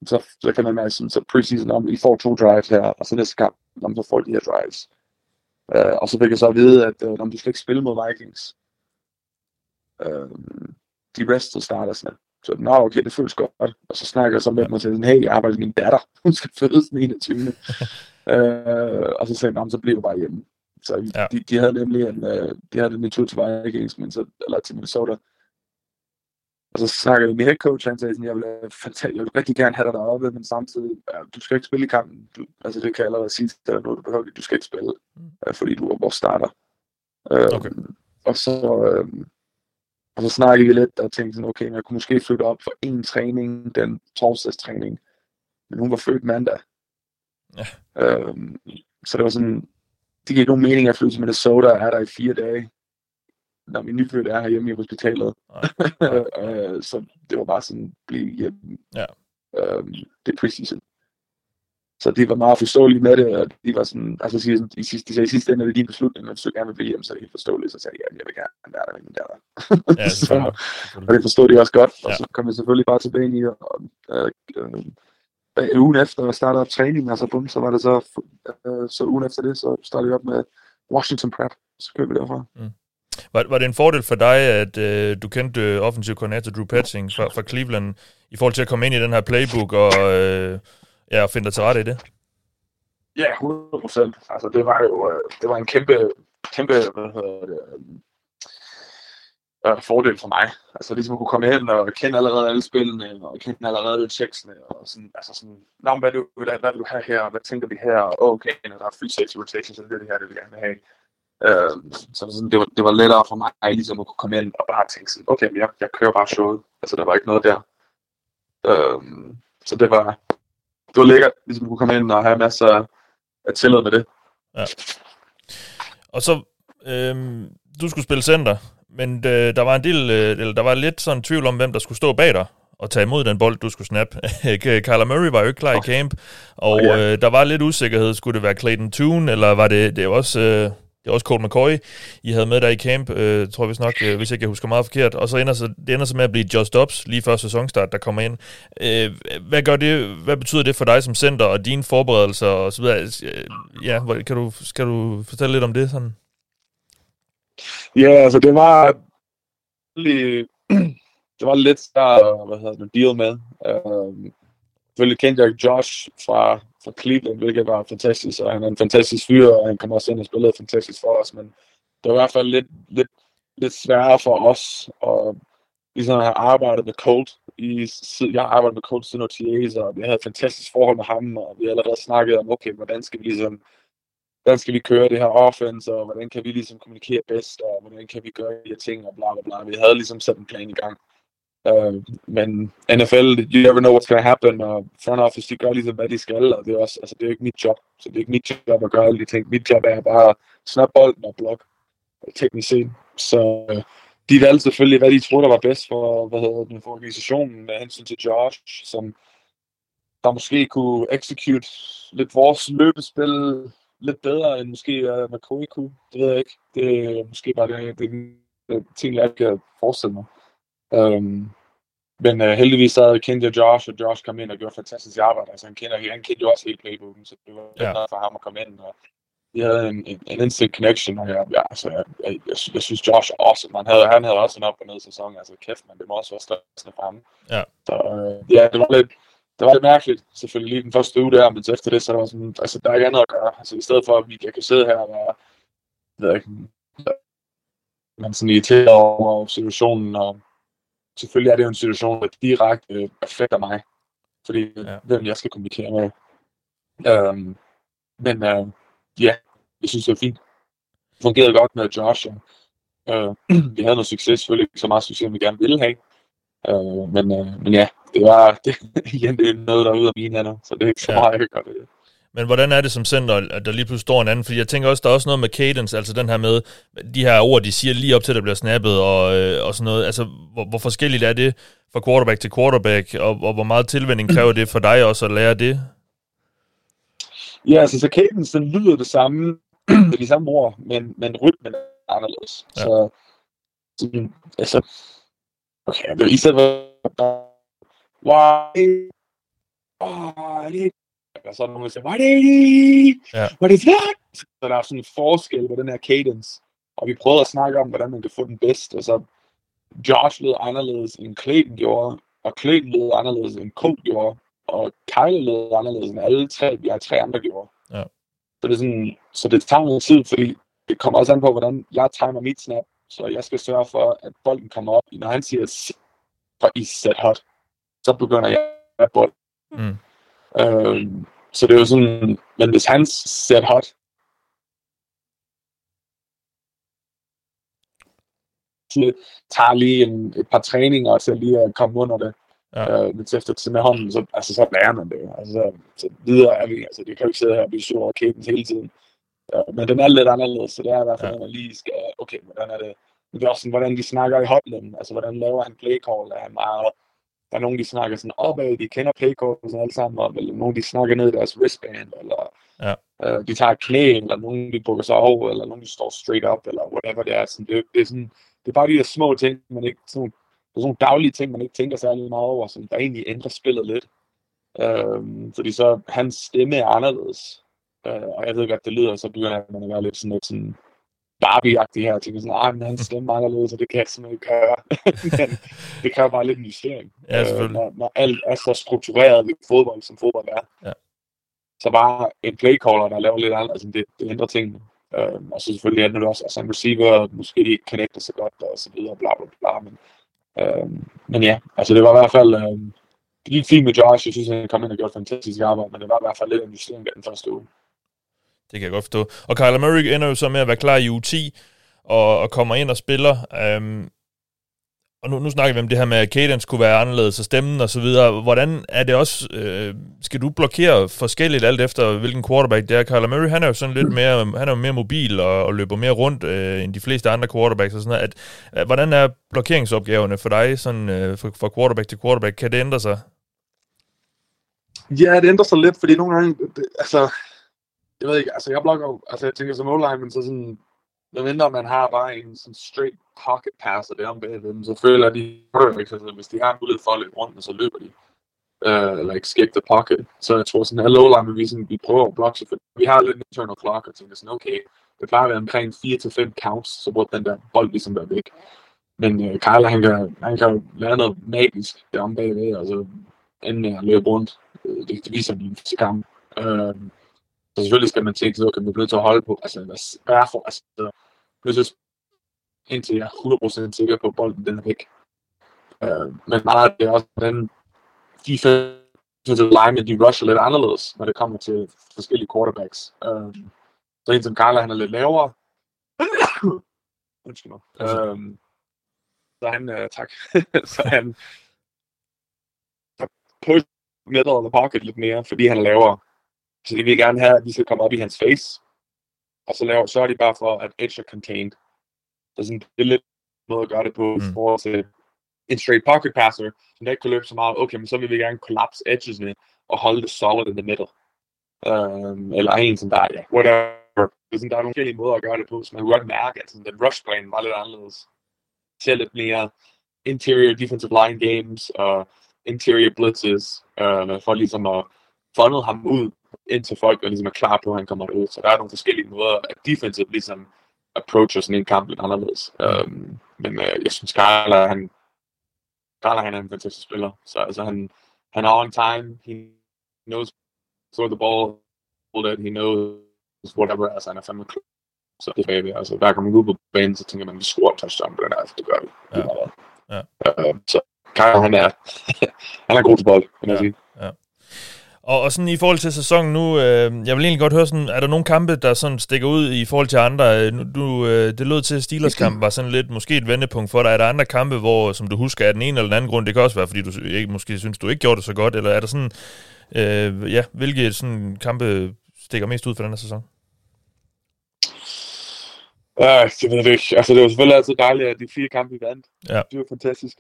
Så, så kan man mærke sådan, så preseason, om I får to drives her, og så næste kamp, om så får de her drives. Uh, og så fik jeg så at vide, at uh, om du skal ikke spille mod Vikings. Uh, de rest starter sådan. Så nå, okay, det føles godt. Og så snakker jeg så med dem og siger sådan, hey, jeg arbejder med min datter. [LAUGHS] Hun skal fødes den 21. [LAUGHS] øh, og så sagde han, så bliver du bare hjemme. Så ja. de, de, havde nemlig en, uh, de havde en tur til Vikings, men så, eller til Minnesota. Og så snakkede jeg med head coach, han sagde sådan, jeg vil, fantastisk, jeg vil rigtig gerne have dig deroppe, men samtidig, ja, du skal ikke spille i kampen. Du, altså det kan jeg allerede sige til dig nu, du behøver du skal ikke spille, mm. fordi du er vores starter. Uh, okay. Og så, uh, og så snakkede vi lidt og tænkte sådan, okay, jeg kunne måske flytte op for en træning, den torsdagstræning. Men hun var født mandag. Ja. Øhm, så det var sådan, det giver ikke nogen mening at flytte til Minnesota og er der i fire dage, når min nyfødte er hjemme i hospitalet. [LAUGHS] øh, så det var bare sådan, blive hjemme. Ja. Øhm, det er preseason. Så de var meget forståelige med det, og de var sådan, altså siger de, sidste, de sagde i sidste ende, det er din beslutning, men hvis du gerne vil blive hjemme, så er det helt forståeligt. Så sagde jeg, ja, jeg vil gerne være der med min datter. Ja, [LAUGHS] så, og det forstod de også godt, og ja. så kom vi selvfølgelig bare tilbage i, og øh, øh, ugen efter at starte op træning, altså bum, så var det så, øh, så ugen efter det, så startede vi op med Washington Prep, så kørte vi derfra. Mm. Var, var det en fordel for dig, at øh, du kendte øh, offensiv koordinator Drew Petzing fra, fra Cleveland, i forhold til at komme ind i den her playbook og... Øh, ja, og finde dig til rette i det? Ja, 100 procent. Altså, det var jo øh, det var en kæmpe, kæmpe hvad hedder det, øh, øh, fordel for mig. Altså ligesom at kunne komme ind og kende allerede alle spillene, og kende allerede checksene, og sådan, altså sådan, Nå, hvad, du, hvad, hvad vil du have her, hvad tænker vi her, og okay, når der er free safety rotation, så det er det her, det vil jeg gerne have. Øh, så sådan, det, var, det var lettere for mig ligesom at kunne komme ind og bare tænke sådan, okay, men jeg, jeg kører bare showet. Altså, der var ikke noget der. Øh, så det var, det var lækkert, ligesom at kunne komme ind og have masser af tillid med det. Ja. Og så, øhm, du skulle spille center, men øh, der var en del, øh, eller der var lidt sådan tvivl om, hvem der skulle stå bag dig og tage imod den bold, du skulle snappe. [LAUGHS] Kyler Murray var jo ikke klar okay. i camp, og øh, der var lidt usikkerhed. Skulle det være Clayton Toon, eller var det, det var også... Øh, det er også Colt McCoy, I havde med der i camp, øh, tror jeg vist nok, øh, hvis ikke jeg husker meget forkert. Og så ender så, det ender så med at blive Just Dobbs lige før sæsonstart, der kommer ind. Øh, hvad, gør det, hvad betyder det for dig som center og dine forberedelser og så videre? Altså, øh, ja, kan du, skal du fortælle lidt om det sådan? Ja, altså det var det var lidt der, hvad hedder det, deal med. Øh, selvfølgelig kendte jeg Josh fra fra Cleveland, hvilket var fantastisk, og han er en fantastisk fyr, og han kommer også ind og spillede fantastisk for os, men det var i hvert fald lidt, lidt, lidt sværere for os, at ligesom have arbejdet med Colt, i, jeg har arbejdet med Colt siden OTA's, og vi havde et fantastisk forhold med ham, og vi har allerede snakket om, okay, hvordan skal vi ligesom, hvordan skal vi køre det her offense, og hvordan kan vi ligesom kommunikere bedst, og hvordan kan vi gøre de her ting, og bla bla bla. Vi havde ligesom sat en plan i gang. Uh, men NFL, you never know what's going to happen, og front office, de gør ligesom, hvad de skal, og det er, også, altså, det er jo ikke mit job, så det er ikke mit job at gøre alle de ting. Mit job er bare at snappe bolden og blok, teknisk set. Så uh, de valgte selvfølgelig, hvad de troede, der var bedst for, hvad hedder den, for organisationen med hensyn til Josh, som der måske kunne execute lidt vores løbespil lidt bedre, end måske uh, McCoy kunne. Det ved jeg ikke. Det er måske bare det, det, det ting, jeg ikke kan forestille mig. Um, men uh, heldigvis så kendte jeg Josh, og Josh kom ind og gjorde fantastisk arbejde. Altså, han, kender, han kendte jo også hele playbooken, så det var ja. for ham at komme ind og vi havde en, en, en instant connection, og jeg, jeg, altså, jeg, jeg, jeg, jeg, synes, Josh er awesome. Han havde, han havde også en op- og ned sæson, altså kæft, men det må også være stressende for ham. Ja. Så øh, ja, det var lidt, det var lidt mærkeligt, selvfølgelig lige den første uge der, men efter det, så var sådan, altså der er ikke andet at gøre. Altså i stedet for, at vi kan sidde her og være, ved ikke, man sådan irriteret over situationen, og selvfølgelig er det jo en situation, der direkte øh, affekter mig, fordi ja. hvem jeg skal kommunikere med. Øhm, men øh, ja, jeg synes, det var fint. Det fungerede godt med Josh, og øh, [CLEARS THROAT] vi havde noget succes, selvfølgelig ikke så meget succes, som vi gerne ville have. Øh, men, øh, men ja, det var [LAUGHS] det, igen, det er noget, der er ude af mine hænder, så det er ikke så ja. meget, jeg kan gøre det. Men hvordan er det som center, at der lige pludselig står en anden? Fordi jeg tænker også, der er også noget med cadence, altså den her med, de her ord, de siger lige op til, at der bliver snappet og, øh, og sådan noget. Altså, hvor, hvor forskelligt er det fra quarterback til quarterback, og, og hvor meget tilvænding kræver det for dig også at lære det? Ja, altså, så cadence, den lyder det samme, [CLEARS THROAT] det er de samme ord, men, men rytmen er anderledes. Ja. Så, så, altså, okay, i stedet for, why, why, og så er der nogen, der siger, what is ja. What is that? Så der er sådan en forskel på den her cadence. Og vi prøvede at snakke om, hvordan man kan få den bedst. Og så Josh lød anderledes, end Clayton gjorde. Og Clayton lød anderledes, end Cole gjorde. Og Kyle lød anderledes, end alle tre, vi har tre andre gjorde. Ja. Så, det er sådan, så det tager noget tid, fordi det kommer også an på, hvordan jeg timer mit snap. Så jeg skal sørge for, at bolden kommer op. Når han siger, for i set hot, så begynder jeg at bold. Mm. Øhm, så det er jo sådan, men hvis han ser hot, så tager lige en, et par træninger til lige at komme under det. Ja. Øh, lidt efter til med hånden, så, altså, så lærer man det. Altså, så, så videre er vi. Altså, det kan jo ikke sidde her og blive sur og kæben hele tiden. Øh, men den er lidt anderledes, så det er i hvert fald, ja. man lige skal, okay, hvordan er det, men det er også sådan, hvordan de snakker i hotline, altså hvordan laver han play call, er han meget der er nogen, de snakker sådan opad, de kender playcoden alle sammen, og, eller nogen, de snakker ned i deres wristband, eller ja. øh, de tager knæ, eller nogen, de bukker sig over, eller nogen, de står straight up, eller whatever det er. Sådan, det, det, er sådan, det er bare de der små ting, man ikke, sådan, det er sådan nogle daglige ting, man ikke tænker særlig meget over, som der egentlig ændrer spillet lidt. Øh, fordi så, hans stemme er anderledes. Øh, og jeg ved godt, det lyder, så begynder man at være lidt sådan lidt sådan, Barbie-agtig her, og tænker sådan, ah, men han stemmer anderledes, og det kan jeg simpelthen ikke gøre. [LAUGHS] men det kræver bare lidt en justering. Ja, øh, når, når alt er så struktureret i fodbold, som fodbold er. Ja. Så bare en playcaller, der laver lidt andet, altså det, det ændrer tingene. Øh, og så selvfølgelig er det også, altså en receiver måske ikke connecter så godt, og så videre, bla bla bla. Men, øh, men ja, altså det var i hvert fald, øh, det gik fint med Josh, jeg synes, han kom ind og gjorde fantastisk arbejde, men det var i hvert fald lidt en justering den første uge. Det kan jeg godt forstå. Og Kyler Murray ender jo så med at være klar i u 10 og, og kommer ind og spiller. Um, og nu, nu snakker vi om det her med, at cadence kunne være anderledes, og stemmen og så videre. Hvordan er det også, øh, skal du blokere forskelligt alt efter, hvilken quarterback det er? Kyler Murray, han er jo sådan lidt mere, han er jo mere mobil og, og løber mere rundt øh, end de fleste andre quarterbacks og sådan noget. At, øh, hvordan er blokeringsopgaverne for dig, sådan øh, fra, fra quarterback til quarterback? Kan det ændre sig? Ja, det ændrer sig lidt, fordi nogle gange, det, altså, jeg ved ikke, altså jeg blokker altså jeg tænker som online, men så sådan, medmindre man har bare en sådan straight pocket passer der om bagved dem, så føler de, altså, hvis de har mulighed for at løbe rundt, så løber de. Uh, eller escape the pocket. Så jeg tror sådan, at o vi, sådan, vi prøver at blokke, for vi har lidt internal clock, og tænker sådan, okay, det plejer at være omkring 4-5 counts, så burde den der bold ligesom være væk. Men uh, Kyle, han kan, han kan jo lære noget magisk derom bagved, og så ende med at løbe rundt. Øh, det, det viser han i en kamp. Uh, så selvfølgelig skal man tænke, okay, man bliver nødt til at holde på, altså hvad er for, altså, nødt til indtil jeg er 100% sikker på, at bolden den er væk. Uh, men meget af det er også, den defensive linemen, de rusher lidt anderledes, når det kommer til forskellige quarterbacks. Uh, så en som Carla, han er lidt lavere. Undskyld mig. Uh, så han, uh, tak. [LAUGHS] så han push middle of the pocket lidt mere, fordi han er lavere. Så de vil gerne have, at vi skal komme op i hans face. Og så, laver, så er de bare for, at edge er contained. Så sådan, det er lidt måde at gøre det på, mm. i forhold til en straight pocket passer, som der ikke kan løbe så meget. Okay, men så vil vi gerne collapse edgesne og holde det solid in the middle. Um, eller en som der, ja, whatever. Det er sådan, der er nogle forskellige måder at gøre det på, så man kan godt mærke, at sådan, den rush plan var lidt anderledes. Ser lidt mere interior defensive line games og interior blitzes, uh, for ligesom at funnel ham ud indtil folk er, ligesom er klar på, at han kommer ud. Så der er nogle forskellige måder, at defensive ligesom approacher sådan en kamp lidt anderledes. Um, men uh, jeg synes, Carla, han, Carla, han er en fantastisk spiller. Så altså, han, han er on time. He knows throw the ball, that he knows whatever. Altså, han er fandme klog. Så det er altså, hver gang man går ud på banen, så tænker man, vi scorer touchdown på den her, det gør vi. Ja. Ja. Uh, så Carla, han er, [LAUGHS] han er god til bold, kan ja. jeg sige. Ja. Og, og sådan i forhold til sæsonen nu, øh, jeg vil egentlig godt høre sådan, er der nogle kampe, der sådan stikker ud i forhold til andre? Nu, du, øh, det lød til, at Steelers kamp var sådan lidt måske et vendepunkt for dig. Er der andre kampe, hvor, som du husker, er den ene eller den anden grund? Det kan også være, fordi du ikke, måske synes, du ikke gjorde det så godt, eller er der sådan, øh, ja, hvilke sådan kampe stikker mest ud for den her sæson? Ja, det ved jeg ikke. Altså, det var selvfølgelig altid dejligt, at de fire kampe vi vandt. Ja. Det var fantastisk.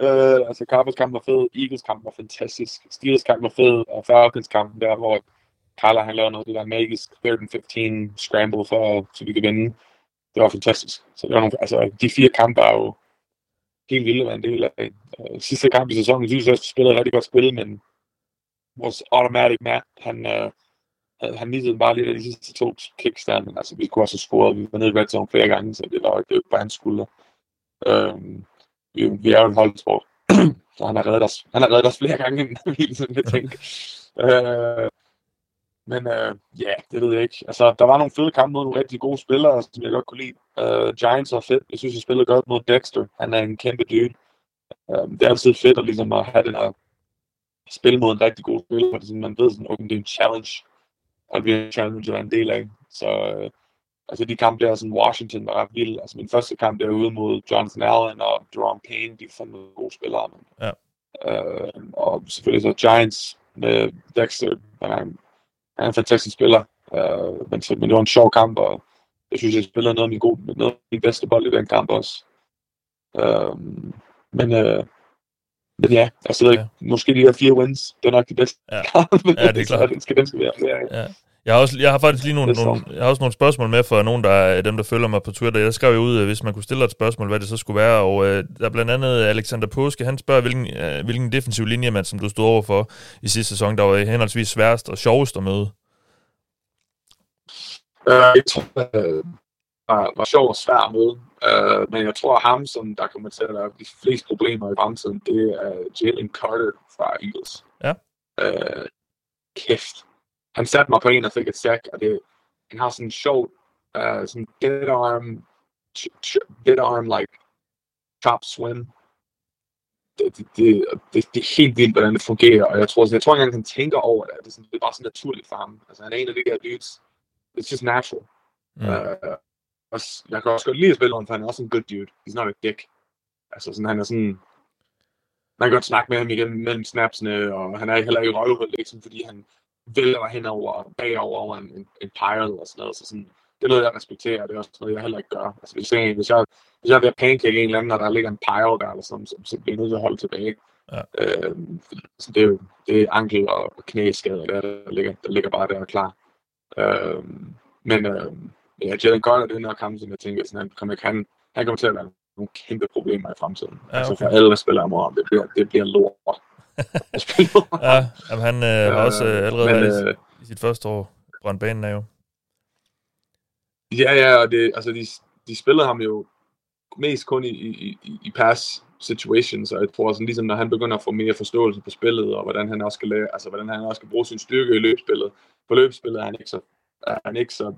Øh, altså Cowboys kamp var fed, Eagles kamp var fantastisk, Steelers kamp var fed, og Falcons kamp der, hvor Carla han lavede noget det der magisk 13-15 scramble for, så vi kan vinde. Det var fantastisk. Så det var nogle, altså, de fire kampe er jo helt vilde at være en del af. Uh, sidste kamp i sæsonen, synes jeg, at spillede rigtig godt spil, men vores automatic Matt, han, øh, han missede bare lidt af de sidste to kicks der, men altså, vi kunne også have scoret, vi var nede i red zone flere gange, så det var jo ikke på hans skulder. Um, vi, vi er jo en holdsport, [CLEARS THROAT] så han har reddet os, han har reddet os flere gange, end [LAUGHS] vi sådan kan tænke. Øh, men øh, ja, yeah, det ved jeg ikke. Altså, der var nogle fede kampe mod nogle rigtig gode spillere, som jeg godt kunne lide. Øh, Giants var fedt. Jeg synes, jeg spillede godt mod Dexter. Han er en kæmpe dyr. Øh, det er altid fedt at, ligesom at have den her spil mod en rigtig god spiller, fordi man ved, sådan, okay, det er en challenge, og det er en challenge at være en del af. Så øh, altså de kampe der, sådan Washington var ret vild. Altså min første kamp derude mod Jonathan Allen og Jerome Payne, de er fandme gode spillere. Men, ja. øh, og selvfølgelig så Giants med Dexter, han er, han er en fantastisk spiller. Øh, men, men det var en sjov kamp, og jeg synes, jeg spillede noget af min, gode, noget af min bedste bold i den kamp også. Øh, men, øh, men ja, altså ja. måske de her fire wins, det er nok de bedste ja. ja, det er klart. den skal, den skal være. Ja. ja. Jeg har, også, jeg har faktisk lige nogle, nogle, jeg har også nogle spørgsmål med for nogen, der er dem, der følger mig på Twitter. Jeg skrev jo ud, hvis man kunne stille et spørgsmål, hvad det så skulle være. Og øh, der er blandt andet Alexander Påske, han spørger, hvilken, øh, hvilken defensiv linje, man, som du stod over for i sidste sæson, der var henholdsvis sværest og sjovest at møde. Uh, jeg tror, uh, var, var sjov og svær at møde. Men jeg tror, at ham, som der kommer til at have de fleste problemer i fremtiden, det er Jalen Carter fra Eagles. Ja. Uh, kæft han satte mig på en og fik et sack, og det, han har sådan en sjov, uh, sådan dead arm, dead arm, like, top swim. Det, det, det, det, det, er helt vildt, hvordan det fungerer, og jeg tror, jeg tror ikke engang, han tænker over det. Det er, sådan, det er bare så naturligt for ham. Altså, han er en af de der dudes. It's just natural. Mm. Uh, og jeg kan også godt lide at spille for han er også en good dude. He's not a dick. Altså, sådan, han er sådan, man kan godt snakke med ham igennem mellem snapsene, og han er heller ikke røvhul, liksom, fordi han, vælger henover bagover over en, en, en pirate og sådan noget. Så sådan, det er noget, jeg respekterer, og det er også noget, jeg heller ikke gør. Altså, hvis, jeg, hvis, jeg, hvis jeg er ved at pancake en eller anden, og der ligger en pirate der, eller sådan, så, så bliver jeg nødt til at holde tilbage. Ja. Øh, så det er jo det er ankel og knæskader, der, der, ligger, der ligger bare der og klar. Øh, men øh, ja, Jalen Carter, det er noget kamp, som jeg tænker, sådan, han, kommer, han, han kommer til at være nogle kæmpe problemer i fremtiden. Ja, altså, okay. Altså for alle, der spiller mod ham, det bliver, det bliver lort. [LAUGHS] ja, jamen, han øh, var også øh, allerede men, i, øh, i sit første år brændt banen af jo. Ja, ja, og det, altså, de, de spillede ham jo mest kun i, i, i, pass situations, og jeg tror sådan ligesom, når han begynder at få mere forståelse på spillet, og hvordan han også skal lære, altså hvordan han også skal bruge sin styrke i løbspillet. På løbspillet er han ikke så, er han ikke så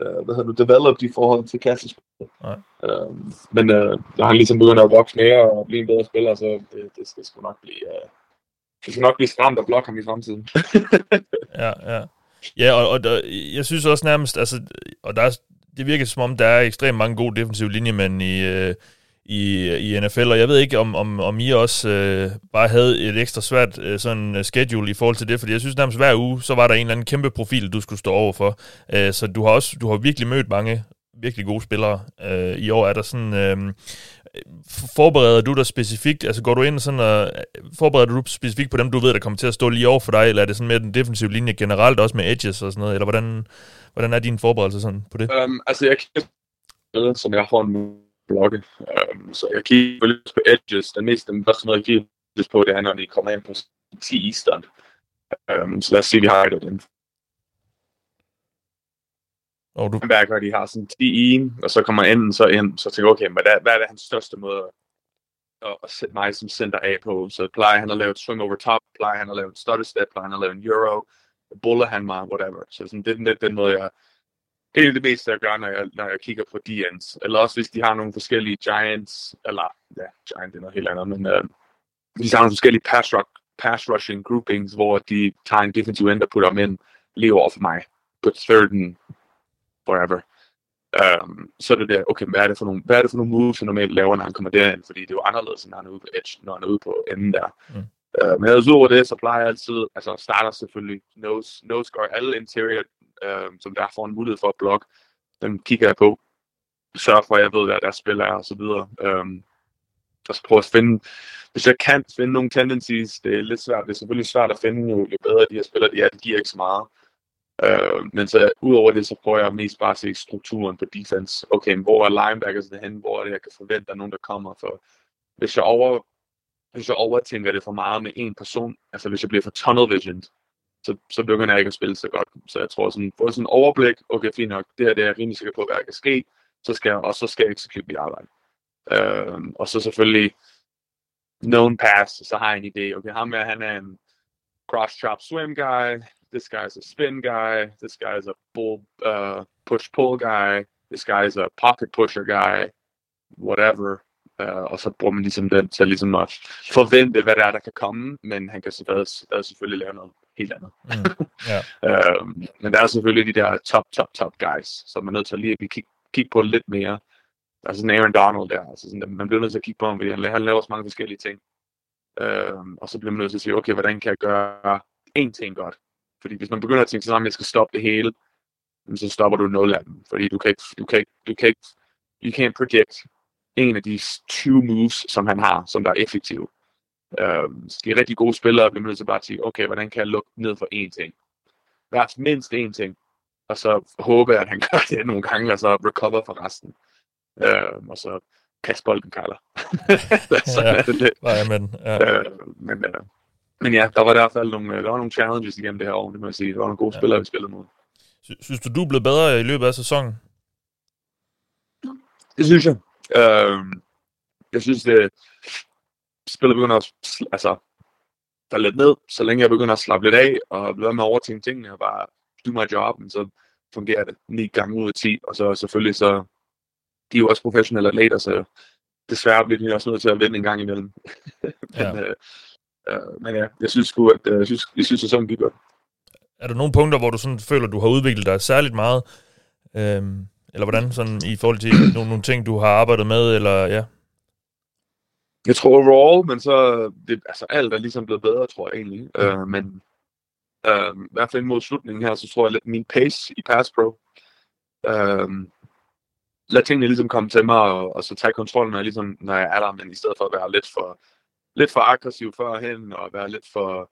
uh, hvad hedder du, developed i forhold til kastespillet. Uh, men uh, når han ligesom begynder at vokse mere og blive en bedre spiller, så det, det skal sgu nok blive, uh, det skal nok blive stramt at blokke ham i fremtiden. [LAUGHS] ja, ja. Ja, og, og der, jeg synes også nærmest, altså, og der er, det virker som om, der er ekstremt mange gode defensive linjemænd i, øh, i, i NFL, og jeg ved ikke, om, om, om I også øh, bare havde et ekstra svært øh, sådan øh, schedule i forhold til det, fordi jeg synes nærmest hver uge, så var der en eller anden kæmpe profil, du skulle stå over for. Øh, så du har også du har virkelig mødt mange virkelig gode spillere. Øh, I år er der sådan... Øh, forbereder du dig specifikt, altså går du ind sådan og forbereder du specifikt på dem, du ved, der kommer til at stå lige over for dig, eller er det sådan mere den defensive linje generelt, også med edges og sådan noget, eller hvordan, hvordan er din forberedelse sådan på det? Um, altså jeg kigger som jeg har en blokke, um, så jeg kigger lidt på edges, den mest, den første måde, jeg kigger på, det er, når de kommer ind på 10 Eastern. Um, så lad os sige, vi har et af dem og du... linebacker, de har sådan 10 en, og så kommer enden så ind, så tænker jeg, okay, hvad er, hvad er det hans største måde at, at sætte mig som center af på? Så plejer han at lave et swing over top, plejer han at lave en stutter step, plejer han at lave en euro, buller han mig, whatever. Så sådan, det er den, den måde, jeg, det er det meste, jeg gør, når jeg, når jeg kigger på DN's. Eller også hvis de har nogle forskellige Giants, eller ja, Giant er noget helt andet, men uh, hvis de har nogle forskellige pass, rock, pass rushing groupings, hvor de tager en defensive end og putter dem ind lige over for mig på third and whatever. Um, så er det der, okay, hvad er det for nogle, hvad er det for nogle moves, han normalt laver, når han kommer derind, fordi det er jo anderledes, når han er ude på edge, når han er ude på enden der. Mm. Uh, men ellers over det, så plejer jeg altid, altså starter selvfølgelig nose, nose guard, alle interior øh, som der får en mulighed for at blokke, dem kigger jeg på. Sørger for, at jeg ved, hvad deres spil er, og så videre. Øh, og så prøve at finde, hvis jeg kan finde nogle tendencies, det er lidt svært, det er selvfølgelig svært at finde, jo, jo bedre de her spillere de er, det giver ikke så meget. Øh, men så udover det, så prøver jeg mest bare at se strukturen på defense. Okay, hvor er linebackers henne? hen? Hvor er det, jeg kan forvente, at der er nogen, der kommer? For hvis jeg over hvis jeg overtænker det for meget med en person, altså hvis jeg bliver for tunnel vision, så, så begynder jeg ikke at spille så godt. Så jeg tror sådan, få sådan en overblik, okay, fint nok, det her det er jeg rimelig sikker på, hvad der kan ske, så skal jeg, og så skal jeg eksekvere mit arbejde. Øh, og så selvfølgelig known pass, så har jeg en idé, okay, ham her, han er en cross chop swim guy, this guy's a spin guy, this guy's a bull uh, push pull guy, this guy's a pocket pusher guy, whatever. Uh, og så bruger man ligesom den til ligesom at forvente, hvad der er, der kan komme, men han kan stadig, selvfølgelig lave noget helt andet. Mm. Yeah. [LAUGHS] øhm, men der er selvfølgelig de der top, top, top guys, som man er nødt til at lige at kigge, kigge på lidt mere. Der er sådan Aaron Donald der, altså sådan, man bliver nødt til at kigge på ham, fordi han, han laver så mange forskellige ting. Øhm, og så bliver man nødt til at sige, okay, hvordan kan jeg gøre én ting godt? Fordi hvis man begynder at tænke sammen, at jeg skal stoppe det hele, så stopper du nul af dem. Fordi du kan ikke, du kan ikke, du kan ikke, you can't predict en af de 20 moves, som han har, som der er effektive. Øh, de er rigtig gode spillere, bliver nødt til bare at sige, okay, hvordan kan jeg lukke ned for én ting? Hvert mindst én ting. Og så håbe, at han [LAUGHS] gør det nogle gange, og så recover for resten. Øh, og så kaste bolden, Carla. [LAUGHS] [LAUGHS] så ja, er det lidt. Nej, men, ja. Øh, men, øh, men ja, der var i hvert fald nogle, der var nogle challenges igennem det her år, det må jeg sige. Der var nogle gode ja. spillere, vi spillede mod. Synes du, du er blevet bedre i løbet af sæsonen? Det synes jeg. Øh, jeg synes, det, spillet begynder at altså, der lidt ned, så længe jeg begynder at slappe lidt af, og blive med at overtænke tingene, og bare do my job, så fungerer det 9 gange ud af 10, og så selvfølgelig så, de er jo også professionelle atleter, så desværre bliver de også nødt til at vinde en gang imellem. [LAUGHS] Ja. men, øh, øh, men ja, jeg synes sgu, at øh, jeg synes, jeg synes, at sådan gik godt. Er der nogle punkter, hvor du sådan føler, at du har udviklet dig særligt meget? Øhm, eller hvordan, sådan i forhold til nogle, nogle ting, du har arbejdet med, eller ja? Jeg tror overall, men så det, altså alt er ligesom blevet bedre, tror jeg egentlig. Mm. Uh, men uh, i hvert fald mod slutningen her, så tror jeg lidt min pace i Pass Pro. Uh, lad tingene ligesom komme til mig, og, og så tage kontrollen, når jeg, ligesom, når jeg er der, men i stedet for at være lidt for, lidt for aggressiv førhen, og være lidt for,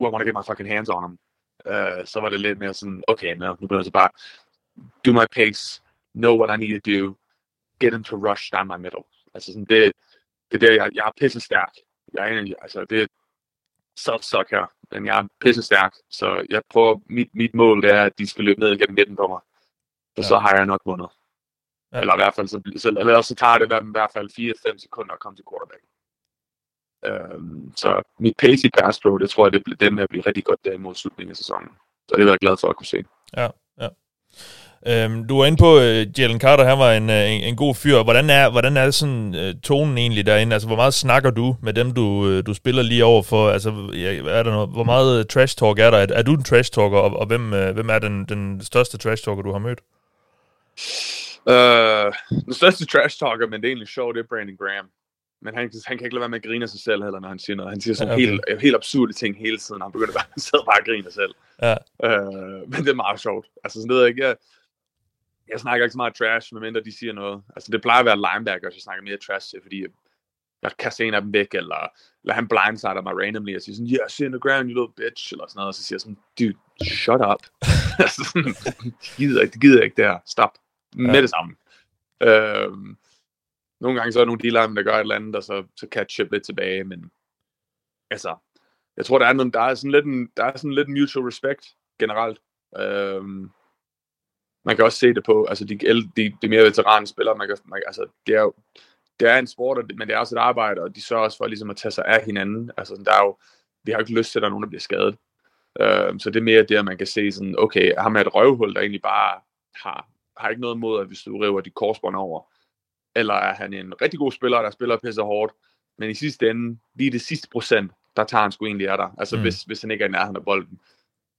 I want to get my fucking hands on them. Uh, så var det lidt mere sådan, okay, no, nu bliver jeg så bare do my pace, know what I need to do, get them to rush down my middle. Altså sådan, det, det er der, jeg, jeg er pisse stærk. Jeg er, altså, det er self-suck her, men jeg er pisse stærk, så jeg prøver, mit, mit mål det er, at de skal løbe ned igennem midten på mig. Og ja. så har jeg nok vundet. Ja. Eller i hvert fald, så, så, eller så tager det i hvert fald 4-5 sekunder at komme til quarterback. Øhm, så mit pace i pass pro, det tror jeg, det bliver den med at blive rigtig godt der imod slutningen af sæsonen. Så det er jeg glad for at kunne se. Ja, ja. Øhm, du var inde på, uh, Jalen Carter, han var en, uh, en, en god fyr. Hvordan er, hvordan er sådan uh, tonen egentlig derinde? Altså, hvor meget snakker du med dem, du, uh, du spiller lige over for? Altså, er der noget, hvor meget uh, trash talk er der? Er, er du en trash talker, og, og hvem, uh, hvem er den, den største trash talker, du har mødt? Uh, den største trash talker, men det er egentlig sjovt, det er Brandon Graham. Men han, han kan ikke lade være med at grine af sig selv heller, når han siger noget. Han siger sådan ja, okay. helt, helt absurde ting hele tiden, han begynder bare, [LAUGHS] at sidde bare og grine selv. Ja. Uh, men det er meget sjovt. Altså sådan, det jeg ikke, jeg, jeg snakker ikke så meget trash, medmindre de siger noget. Altså det plejer at være linebackers, jeg snakker mere trash til, fordi jeg kaster en af dem væk, eller, eller han blindsider mig randomly, og siger sådan, yeah, sit in the ground, you little bitch, eller sådan noget, og så siger jeg sådan, dude, shut up. [LAUGHS] altså, det gider ikke, det gider ikke der, stop. Ja. Med det samme. Øhm, nogle gange så er der nogle dealer, der gør et eller andet, og så, så catch lidt tilbage, men altså, jeg tror, der er, nogle, der er sådan lidt en, der er sådan lidt en mutual respect generelt. Øhm, man kan også se det på, altså de, de, de mere veterane spillere, man kan, man, altså det er jo, det er en sport, men det er også et arbejde, og de sørger også for ligesom at tage sig af hinanden. Altså der er jo, vi har jo ikke lyst til, at der er nogen, der bliver skadet. Uh, så det er mere det, at man kan se sådan, okay, har man et røvhul, der egentlig bare har, har ikke noget mod, at hvis du river dit korsbånd over, eller er han en rigtig god spiller, der spiller pisse hårdt, men i sidste ende, lige det sidste procent, der tager han sgu egentlig af dig. Altså mm. hvis, hvis han ikke er i nærheden af bolden.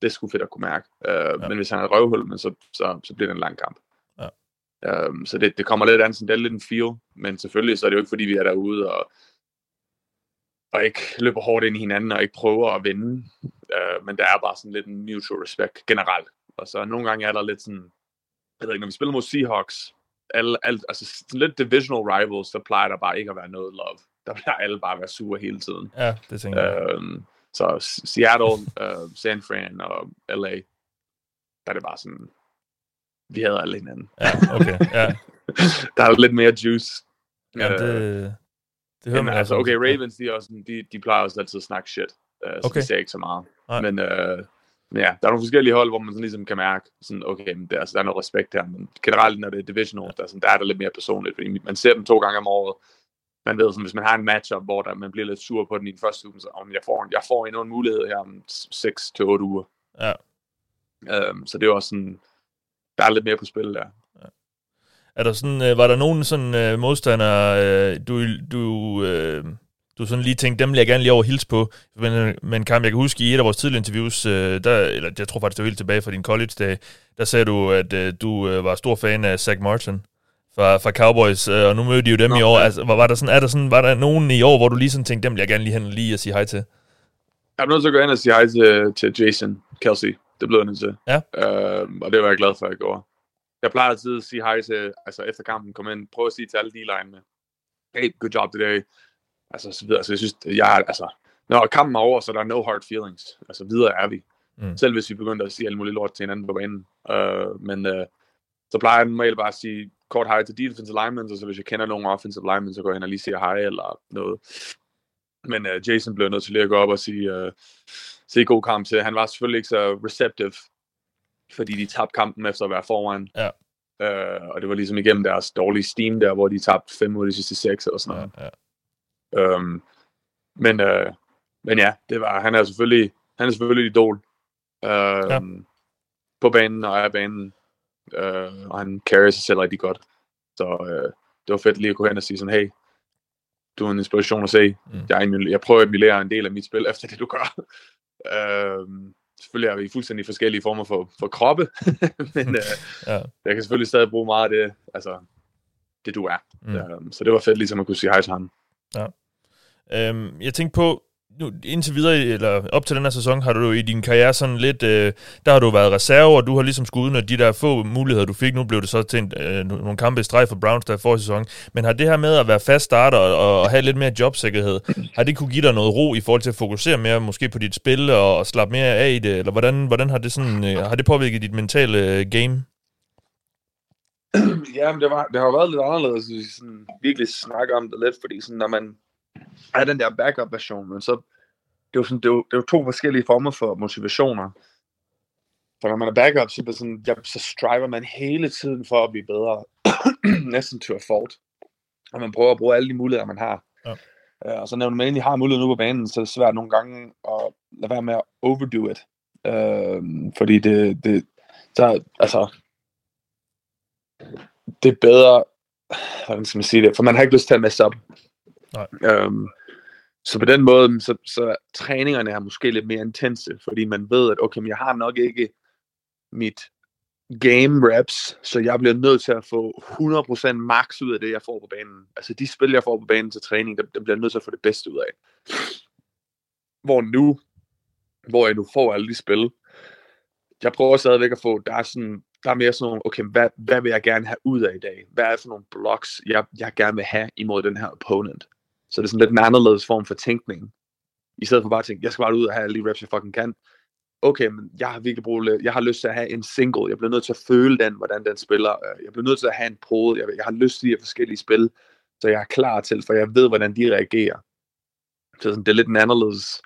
Det er sgu fedt at kunne mærke. Uh, ja. Men hvis han er røvhul, men så, så, så bliver det en lang kamp. Ja. Um, så det, det kommer lidt an, sådan, det er lidt en feel, men selvfølgelig så er det jo ikke fordi, vi er derude og, og ikke løber hårdt ind i hinanden og ikke prøver at vinde. Uh, men der er bare sådan lidt en mutual respect generelt. Og så nogle gange er der lidt sådan, jeg ved ikke, når vi spiller mod Seahawks, alle, alle, altså lidt divisional rivals, der plejer der bare ikke at være noget love. Der plejer alle bare at være sure hele tiden. Ja, det tænker jeg. Um, så Seattle, uh, San Fran og LA, der er det bare sådan, vi havde alle hinanden. Ja, okay, ja. [LAUGHS] der er lidt mere juice. Ja, det, øh, det hører man altså. Okay, Ravens, de, er også, de, de plejer også altid at snakke shit, uh, så okay. de ser ikke så meget. Nej. Men, uh, men ja, der er nogle forskellige hold, hvor man sådan ligesom kan mærke, sådan, okay, men der, altså, der er noget respekt her, men generelt, når det er divisional, der, sådan, der er det lidt mere personligt, fordi man ser dem to gange om året, man ved, sådan, hvis man har en matchup, hvor der, man bliver lidt sur på den i den første uge, så om jeg får, jeg får endnu en mulighed her om 6 til 8 uger. Ja. Um, så det er også sådan, der er lidt mere på spil der. Ja. Er der sådan, øh, var der nogen sådan øh, modstandere, øh, du, du, øh, du sådan lige tænkte, dem vil jeg gerne lige over hilse på, men, men Kam, jeg kan huske i et af vores tidligere interviews, øh, der, eller jeg tror faktisk, det var helt tilbage fra din college-dag, der sagde du, at øh, du øh, var stor fan af Zach Martin fra, fra Cowboys, øh, og nu mødte de jo dem Nå, i år. Ja. Altså, var, var, der sådan, er der sådan, var der nogen i år, hvor du lige sådan tænkte, dem vil jeg gerne lige hen lige og sige hej til? Jeg er nødt til at gå ind og sige hej til, til Jason Kelsey. Det blev jeg nødt til. Ja. Øh, og det var jeg glad for, at jeg gjorde. Jeg plejer altid at sige hej til, altså efter kampen, kom ind, prøv at sige til alle de line med, hey, good job today. Altså, så videre. Altså, jeg synes, jeg altså, når kampen er over, så der er no hard feelings. Altså, videre er vi. Mm. Selv hvis vi begynder at sige alle mulige lort til hinanden på banen. Uh, men uh, så plejer jeg normalt bare at sige kort hej til defensive linemen, og så hvis jeg kender nogle offensive linemen, så går jeg hen og lige siger hej eller noget. Men uh, Jason blev nødt til lige at gå op og sige, uh, sige god kamp til. Han var selvfølgelig ikke så receptive, fordi de tabte kampen efter at være foran. Ja. Uh, og det var ligesom igennem deres dårlige steam der, hvor de tabte fem ud af de sidste seks eller sådan noget. Ja, ja. Um, men, uh, men ja, det var, han er selvfølgelig, han er selvfølgelig et idol. Uh, ja. På banen og af banen. Uh, og han carrier sig selv rigtig godt. Så uh, det var fedt lige at gå hen og sige sådan, hey, du er en inspiration at se. Mm. Jeg, jeg prøver at emulere en del af mit spil [LAUGHS] efter det, du gør. uh, selvfølgelig er vi fuldstændig forskellige former for, for kroppe, [LAUGHS] men uh, ja. jeg kan selvfølgelig stadig bruge meget af det, altså, det du er. Mm. Uh, så det var fedt ligesom at kunne sige hej til ham. Ja. Øhm, jeg tænkte på, nu, indtil videre, eller op til den her sæson, har du jo i din karriere sådan lidt, øh, der har du været reserve, og du har ligesom skudt ud de der få muligheder, du fik. Nu blev det så til en, øh, nogle kampe i streg for Browns der for sæson. Men har det her med at være fast starter og, og have lidt mere jobsikkerhed, har det kunne give dig noget ro i forhold til at fokusere mere måske på dit spil og, og slappe mere af i det? Eller hvordan, hvordan har det sådan, øh, har det påvirket dit mentale øh, game? [CLEARS THROAT] Ja, men det, var, det har været lidt anderledes, hvis vi sådan virkelig snakker om det lidt, fordi sådan, når man er den der backup-version, men så det er, jo sådan, det, er jo, det er jo to forskellige former for motivationer. For når man er backup, så, sådan, ja, så striver man hele tiden for at blive bedre. [CLEARS THROAT] Næsten to a fault. Og man prøver at bruge alle de muligheder, man har. Ja. Uh, og så når man egentlig har mulighed nu på banen, så er det svært nogle gange at lade være med at overdo it. Uh, fordi det, det så, altså, det er bedre, hvordan skal man sige det, for man har ikke lyst til at messe op. Nej. Um, så på den måde, så, så træningerne er måske lidt mere intense, fordi man ved, at okay, men jeg har nok ikke mit game reps, så jeg bliver nødt til at få 100% max ud af det, jeg får på banen. Altså de spil, jeg får på banen til træning, dem, dem bliver nødt til at få det bedste ud af. Hvor nu, hvor jeg nu får alle de spil, jeg prøver stadigvæk at få, der er sådan, der er mere sådan nogle, okay, hvad, hvad vil jeg gerne have ud af i dag? Hvad er det for nogle blocks, jeg, jeg gerne vil have imod den her opponent? Så det er sådan lidt en anderledes form for tænkning. I stedet for bare at tænke, jeg skal bare ud og have alle de reps, jeg fucking kan. Okay, men jeg har virkelig brug, jeg har lyst til at have en single. Jeg bliver nødt til at føle den, hvordan den spiller. Øh, jeg bliver nødt til at have en prode. Jeg, jeg har lyst til de her forskellige spil, så jeg er klar til, for jeg ved, hvordan de reagerer. Så sådan, det er lidt en anderledes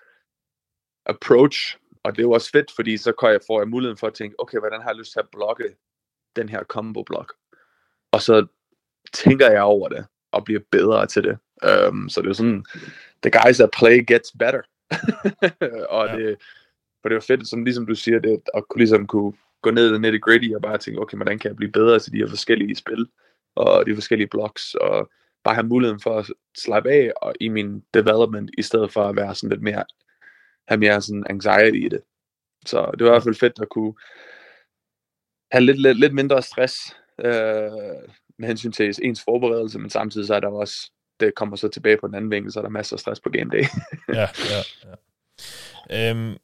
approach, og det er jo også fedt, fordi så kan jeg, får jeg muligheden for at tænke, okay, hvordan har jeg lyst til at blokke den her combo block. Og så tænker jeg over det, og bliver bedre til det. Um, så det er sådan, the guys that play gets better. [LAUGHS] og ja. det, for det var fedt, som ligesom du siger, det, at kunne, ligesom kunne gå ned i nitty gritty og bare tænke, okay, hvordan kan jeg blive bedre til de her forskellige spil, og de forskellige blocks, og bare have muligheden for at slappe af og i min development, i stedet for at være sådan lidt mere, have mere sådan anxiety i det. Så det var i hvert fald fedt at kunne have lidt, lidt, lidt mindre stress øh, med hensyn til ens forberedelse, men samtidig så er der også, det kommer så tilbage på den anden vinkel, så er der masser af stress på game day. ja, ja, ja. Øhm,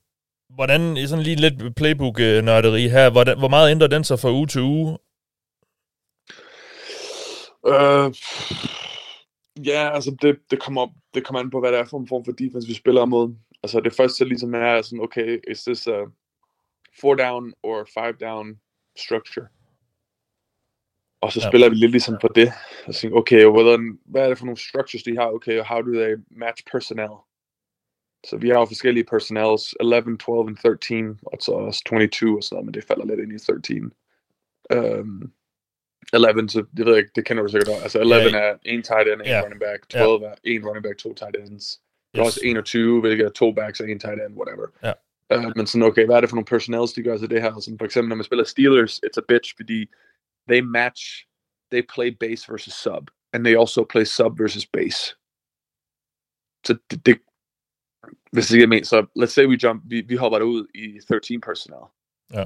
hvordan, sådan lige lidt playbook-nørderi her, hvordan, hvor meget ændrer den sig fra uge til uge? Øh, ja, altså det, det, kommer, det kommer an på, hvad det er for en form for defense, vi spiller mod. Altså det første ligesom er sådan, okay, is this a four down or five down structure? Og så ja. spiller vi lidt ligesom på det. Og tænker, okay, hvordan, hvad er det for nogle structures, de har? Okay, how do they match personnel? Så vi har jo forskellige personnels, 11, 12 og 13, og så også 22 og sådan noget, men det falder lidt ind i 13. Um, 11, så det ved jeg ikke, det kender du sikkert også. Altså 11 ja, er en tight end, en ja. running back, 12 ja. er en running back, to tight ends. Er også 21, hvilket er to backs og en tight end, whatever. Ja. Uh, men sådan, okay, hvad er det for nogle personnels, de gør til det her? Som for eksempel, når man spiller Steelers, it's a bitch, fordi they match, they play base versus sub, and they also play sub versus base. Så det, det hvis det giver mening, så let's say we jump, vi, vi hopper ud i 13 personnel. Ja.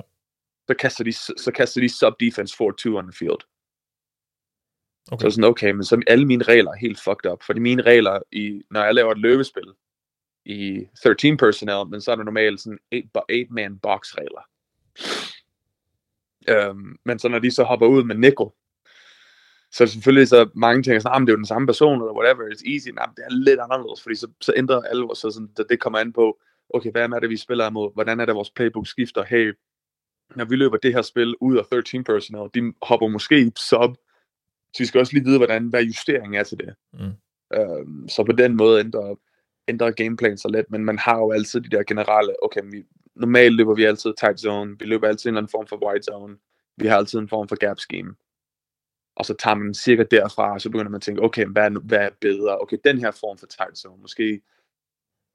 Så kaster de, så kaster de sub defense for 2 on the field. Okay. Så sådan, okay, men så alle mine regler er helt fucked up. Fordi mine regler, i, når jeg laver et løbespil i 13 personnel, men så er der normalt sådan 8-man box regler. Um, men så når de så hopper ud med nickel, så selvfølgelig så mange tænker sådan, ah, det er jo den samme person, eller whatever, it's easy. Nej, det er lidt anderledes, fordi så, så ændrer alle vores, så sådan, det, det kommer an på, okay, hvad er det, vi spiller imod? Hvordan er det, vores playbook skifter? Hey, når vi løber det her spil ud af 13 personnel, de hopper måske i sub, så vi skal også lige vide, hvordan, hvad justeringen er til det. Mm. Um, så på den måde ændrer, ændrer gameplanen så let, men man har jo altid de der generelle, okay, vi, normalt løber vi altid tight zone, vi løber altid en eller anden form for wide zone, vi har altid en form for gap scheme. Og så tager man cirka derfra, og så begynder man at tænke, okay, hvad er, hvad er bedre? Okay, den her form for tight zone, måske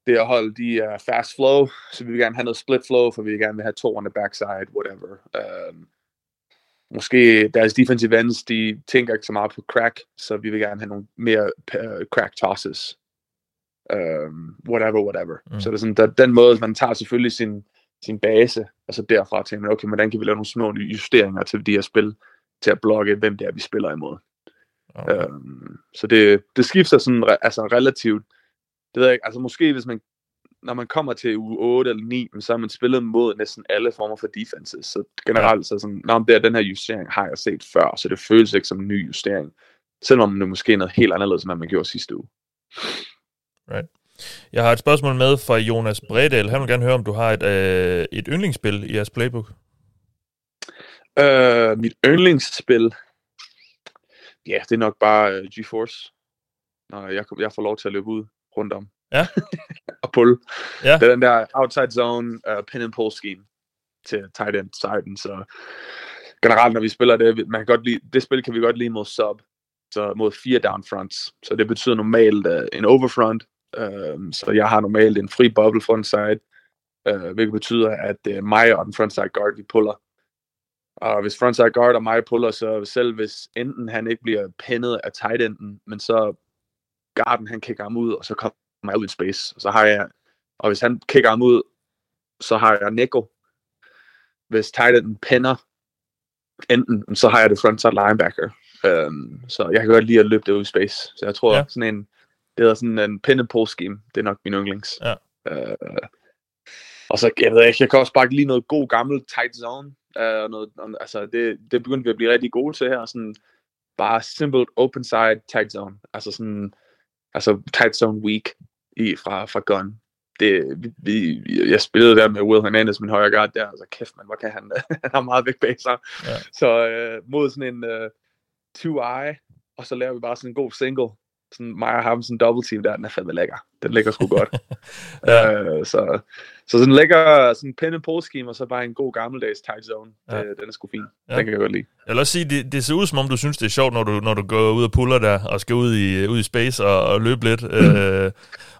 det at holde de uh, fast flow, så vi vil gerne have noget split flow, for vi vil gerne vil have to on the backside, whatever. Um, måske deres defensive ends, de tænker ikke så meget på crack, så vi vil gerne have nogle mere uh, crack tosses. Um, whatever, whatever. Mm. Så det er sådan, der, den måde, man tager selvfølgelig sin, sin base, altså derfra til, okay, hvordan kan vi lave nogle små justeringer til de her spil, til at blokke, hvem det er, vi spiller imod. Okay. Um, så det, det skifter sådan altså relativt, det ved jeg ikke, altså måske hvis man, når man kommer til uge 8 eller 9, så har man spillet mod næsten alle former for defenses, så generelt så sådan, når det er den her justering har jeg set før, så det føles ikke som en ny justering, selvom det måske er noget helt anderledes, end man gjorde sidste uge. Right. Jeg har et spørgsmål med fra Jonas Bredal. Han vil gerne høre, om du har et, øh, et yndlingsspil i jeres playbook. Uh, mit yndlingsspil, ja, det er nok bare uh, GeForce. Når jeg, jeg får lov til at løbe ud rundt om. Ja. [LAUGHS] og pull. Ja. Det er den der outside zone uh, pin and pull scheme til tight end siden. Så generelt, når vi spiller det, man kan godt lide, det spil kan vi godt lide mod sub. Så mod fire down fronts. Så det betyder normalt uh, en overfront. Uh, så jeg har normalt en fri bubble frontside. Uh, hvilket betyder, at uh, mig og den frontside guard, vi puller og hvis frontside guard og mig puller, så selv hvis enten han ikke bliver pinnet af tight enden, men så guarden han kigger ham ud, og så kommer jeg ud i space. Så har jeg, og hvis han kigger ham ud, så har jeg Nico. Hvis tight enden pinder enten, så har jeg det frontside linebacker. Um, så jeg kan godt lide at løbe det ud i space. Så jeg tror, ja. sådan en, det hedder sådan en pin and pull scheme. Det er nok min yndlings. Ja. Uh, og så, jeg ved ikke, jeg kan også bare lide noget god gammel tight zone. Uh, og noget, altså det, det begyndte vi at blive rigtig gode til her. Sådan, bare simple open side tight zone. Altså sådan, altså tight zone weak i, fra, fra gun. Det, vi, jeg spillede der med Will Hernandez, min højre guard der, altså kæft man, hvor kan han, [LAUGHS] han har meget væk bag sig. Ja. Så uh, mod sådan en two eye, og så laver vi bare sådan en god single, sådan mig og ham, sådan en double team der, den er fandme lækker. Den ligger sgu godt. [LAUGHS] ja. øh, så, så sådan lækker sådan pen and pull scheme, og så bare en god gammeldags tight zone. Ja. Det, den er sgu fin. Ja. Den kan jeg godt lide. Jeg vil også sige, det, det ser ud som om, du synes, det er sjovt, når du, når du går ud og puller der, og skal ud i, ud i space og, og løbe lidt. [CLEARS THROAT] øh,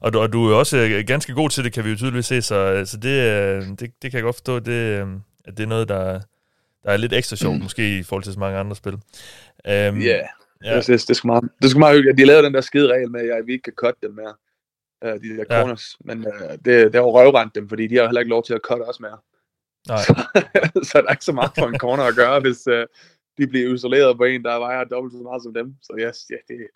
og, du, og du er også ganske god til det, kan vi jo tydeligvis se, så, så det, øh, det, det kan jeg godt forstå, det, øh, at det er noget, der, der er lidt ekstra sjovt, mm. [CLEARS THROAT] måske i forhold til så mange andre spil. Ja. Um, yeah. Ja. Det, det, det, er sgu meget, det er sgu meget hyggeligt. De lavede den der skide regel med, at vi ikke kan cut dem mere. Uh, de der corners. Ja. Men uh, det, det har jo røvrendt dem, fordi de har heller ikke lov til at cut os mere. Nej. Så, [LAUGHS] så der er ikke så meget for en corner at gøre, hvis uh, de bliver isoleret på en, der vejer dobbelt så meget som dem. Så yes, ja, det,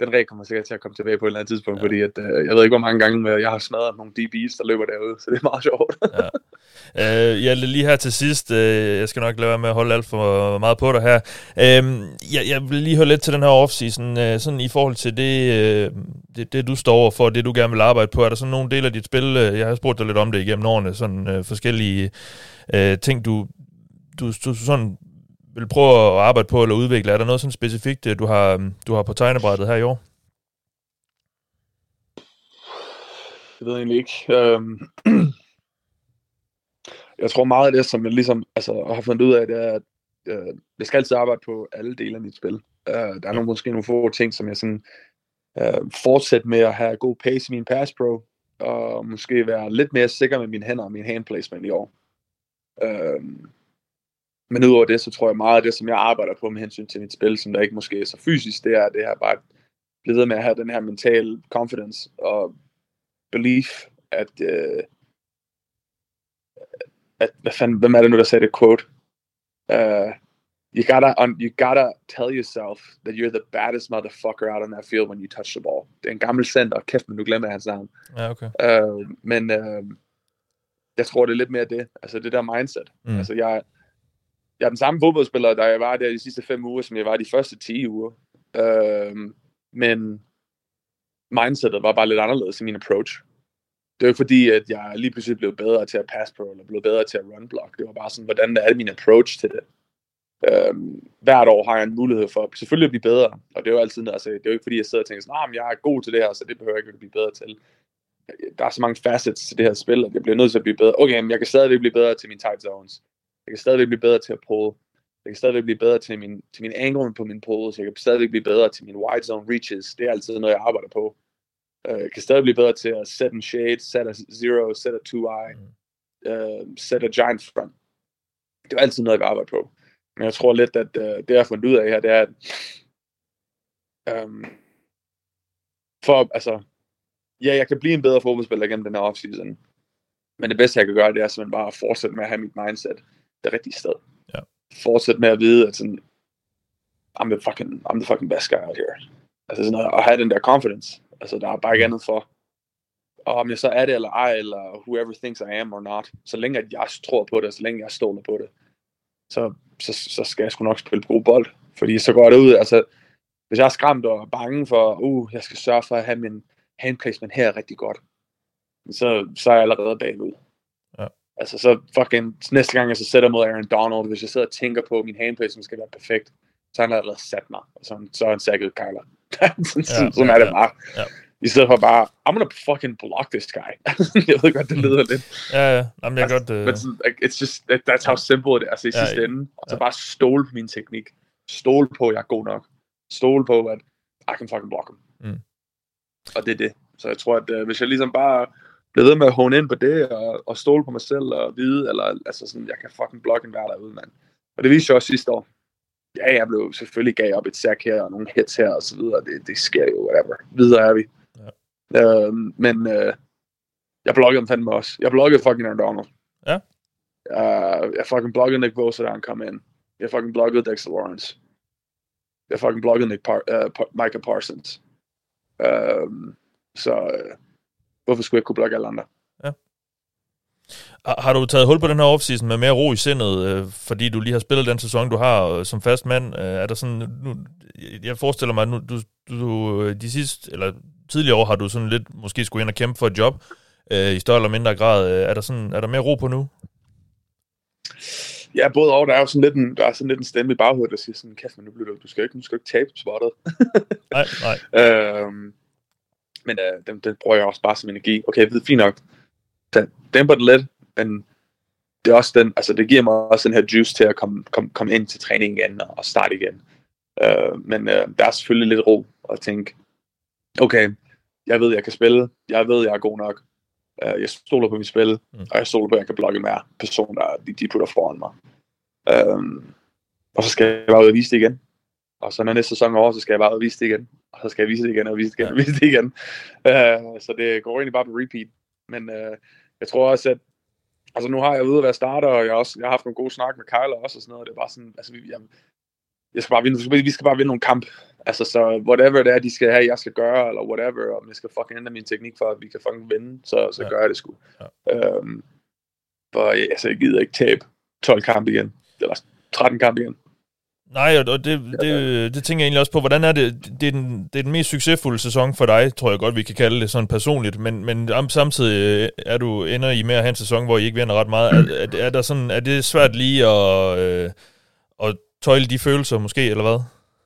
den regel kommer sikkert til at komme tilbage på et eller andet tidspunkt, ja. fordi at, øh, jeg ved ikke, hvor mange gange jeg har smadret nogle DB's, der løber derude, så det er meget sjovt. ja. Øh, ja, lige her til sidst, øh, jeg skal nok lade være med at holde alt for meget på dig her. Øh, jeg, jeg vil lige høre lidt til den her offseason, øh, sådan i forhold til det, øh, det, det, du står over for, det du gerne vil arbejde på. Er der sådan nogle dele af dit spil, øh, jeg har spurgt dig lidt om det igennem årene, sådan øh, forskellige øh, ting, du, du, du sådan vil prøve at arbejde på eller udvikle? Er der noget sådan specifikt, øh, du har, mm, du har på tegnebrættet her i år? Jeg ved egentlig ikke. Øhm, [CLEARS THROAT] jeg tror meget af det, som jeg ligesom altså, har fundet ud af, det er, at øh, jeg skal altid arbejde på alle dele af mit spil. Øh, der er nogle, måske nogle få ting, som jeg sådan øh, fortsætter med at have god pace i min pass pro, og måske være lidt mere sikker med mine hænder og min hand placement i år. Øh, men udover det, så tror jeg meget af det, som jeg arbejder på med hensyn til mit spil, som der ikke måske er så fysisk, det er det her bare blive med at have den her mental confidence og belief, at, uh, at hvad fanden, hvem er det nu, der sagde det quote? Uh, you gotta, un, you gotta tell yourself that you're the baddest motherfucker out on that field when you touch the ball. Det er en gammel center, kæft, men nu glemmer hans navn. Ja, okay. Uh, men uh, jeg tror, det er lidt mere det, altså det der mindset. Mm. Altså jeg, jeg er den samme fodboldspiller, der jeg var der de sidste fem uger, som jeg var de første 10 uger. Øh, men mindsetet var bare lidt anderledes i min approach. Det var ikke fordi, at jeg lige pludselig blev bedre til at pass pro, eller blev bedre til at run block. Det var bare sådan, hvordan er min approach til det. Øhm, hvert år har jeg en mulighed for selvfølgelig at blive bedre, og det er jo altid, altså, det er jo ikke fordi, jeg sidder og tænker sådan, nah, jeg er god til det her, så det behøver jeg ikke at blive bedre til. Der er så mange facets til det her spil, at jeg bliver nødt til at blive bedre. Okay, men jeg kan stadigvæk blive bedre til mine tight zones. Jeg kan stadigvæk blive bedre til at pull. Jeg kan stadigvæk blive bedre til min, til min angle på min pulls. Jeg kan stadigvæk blive bedre til min wide zone reaches. Det er altid noget, jeg arbejder på. Uh, jeg kan stadig blive bedre til at set en shade, set a zero, set a two eye, uh, set a giant front. Det er altid noget, jeg arbejder på. Men jeg tror lidt, at uh, det, jeg har fundet ud af her, det er, at um, for, altså, ja, jeg kan blive en bedre fodboldspiller gennem den her offseason. Men det bedste, jeg kan gøre, det er simpelthen bare at fortsætte med at have mit mindset det rigtige sted. Ja. Fortsæt med at vide, at sådan, I'm the fucking, I'm the fucking best guy out here. Altså sådan at, at have den der confidence. Altså der er bare ikke andet for, og om jeg så er det eller ej, eller whoever thinks I am or not, så længe at jeg tror på det, så længe jeg stoler på det, så, så, så skal jeg sgu nok spille god bold. Fordi så går det ud, altså, hvis jeg er skræmt og bange for, uh, jeg skal sørge for at have min hand placement her rigtig godt, så, så er jeg allerede bagud. Altså så fucking, næste gang jeg så sætter mod Aaron Donald, hvis jeg sidder og tænker på, at min handplacement skal være perfekt, så har han allerede sat mig, og så, så er han sækket Kyler. [LAUGHS] sådan, ja, sådan ja, er det bare. Ja. I stedet for bare, I'm gonna fucking block this guy. [LAUGHS] jeg ved godt, det lyder lidt. Ja, ja. Jamen, jeg altså, godt... Uh... Men sådan, it's just, that's how simple it is. Altså i ja, sidste ende. Og så ja. bare stole min teknik. Stole på, at jeg er god nok. Stole på, at I can fucking block him. Mm. Og det er det. Så jeg tror, at uh, hvis jeg ligesom bare blive ved med at hone ind på det, og, og stole på mig selv, og vide, eller altså sådan, jeg kan fucking blokke en hver derude, mand. Og det viste jeg også sidste år. Ja, jeg blev selvfølgelig gav op et sack her, og nogle hits her, og så videre. Det, det sker jo, whatever. Videre er vi. Ja. Øh, men øh, jeg blokkede dem fandme også. Jeg blokkede fucking Aaron Donald. Ja. Uh, jeg fucking blokkede Nick Bosa, da han kom ind. Jeg fucking blokkede Dexter Lawrence. Jeg fucking blokkede Nick Par- uh, Par- Micah Parsons. Uh, så uh, hvorfor skulle jeg kunne blokke alle andre? Ja. Har du taget hul på den her offseason med mere ro i sindet, øh, fordi du lige har spillet den sæson, du har øh, som fast mand? Øh, er der sådan, nu, jeg forestiller mig, at nu, du, du, de sidste, eller tidligere år har du sådan lidt måske skulle ind og kæmpe for et job, øh, i større eller mindre grad. Er der, sådan, er der mere ro på nu? Ja, både og. Der er jo sådan lidt en, der er sådan lidt en stemme i baghovedet, der siger sådan, kæft, men nu bliver du, du skal ikke, du skal ikke tabe spottet. nej, nej. [LAUGHS] øhm, men øh, den, den bruger jeg også bare som energi. Okay, det er fint nok. Den dæmper det lidt, men det er også den, altså det giver mig også den her juice til at komme, komme, komme ind til træning igen og, starte igen. Øh, men øh, der er selvfølgelig lidt ro at tænke, okay, jeg ved, jeg kan spille, jeg ved, jeg er god nok, uh, jeg stoler på mit spil, mm. og jeg stoler på, at jeg kan blokke mere personer, de, de putter foran mig. Um, og så skal jeg bare ud og vise det igen. Og så når næste sæson er over, så skal jeg bare ud og vise det igen. Og så skal jeg vise det igen, og vise det igen, og vise det igen. Uh, så det går egentlig bare på repeat. Men uh, jeg tror også, at altså nu har jeg ude at være starter, og jeg, også, jeg har haft nogle gode snak med Kyle også, og sådan noget. Det er bare sådan, altså, vi, jeg, jeg skal bare vinde, vi skal bare vinde nogle kamp. Altså, så whatever det er, de skal have, jeg skal gøre, eller whatever, om jeg skal fucking ændre min teknik for, at vi kan fucking vinde, så, så ja. gør jeg det sgu. Ja. Øhm, for altså, jeg gider ikke tabe 12 kampe igen, eller 13 kampe igen. Nej, og det, det, det tænker jeg egentlig også på. Hvordan er det? Det er, den, det er den mest succesfulde sæson for dig, tror jeg godt, vi kan kalde det sådan personligt. Men, men samtidig øh, er du ender i mere at have en sæson, hvor I ikke vinder ret meget. Er, er, er, der sådan, er det svært lige at, øh, at tøjle de følelser måske, eller hvad?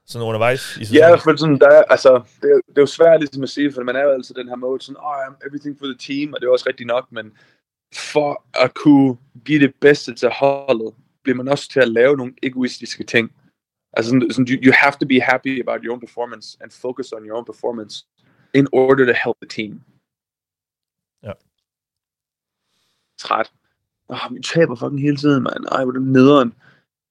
Sådan undervejs i sæsonen? Ja, for sådan, der er, altså, det, er, det er jo svært ligesom at sige, for man er jo altid den her mode, sådan, oh, I'm everything for the team, og det er også rigtigt nok, men for at kunne give det bedste til holdet, bliver man også til at lave nogle egoistiske ting. Altså, sådan, sådan, you, you have to be happy about your own performance and focus on your own performance in order to help the team. Ja. Træt. Oh, vi taber fucking hele tiden, mand. Ej, hvor er det nederen.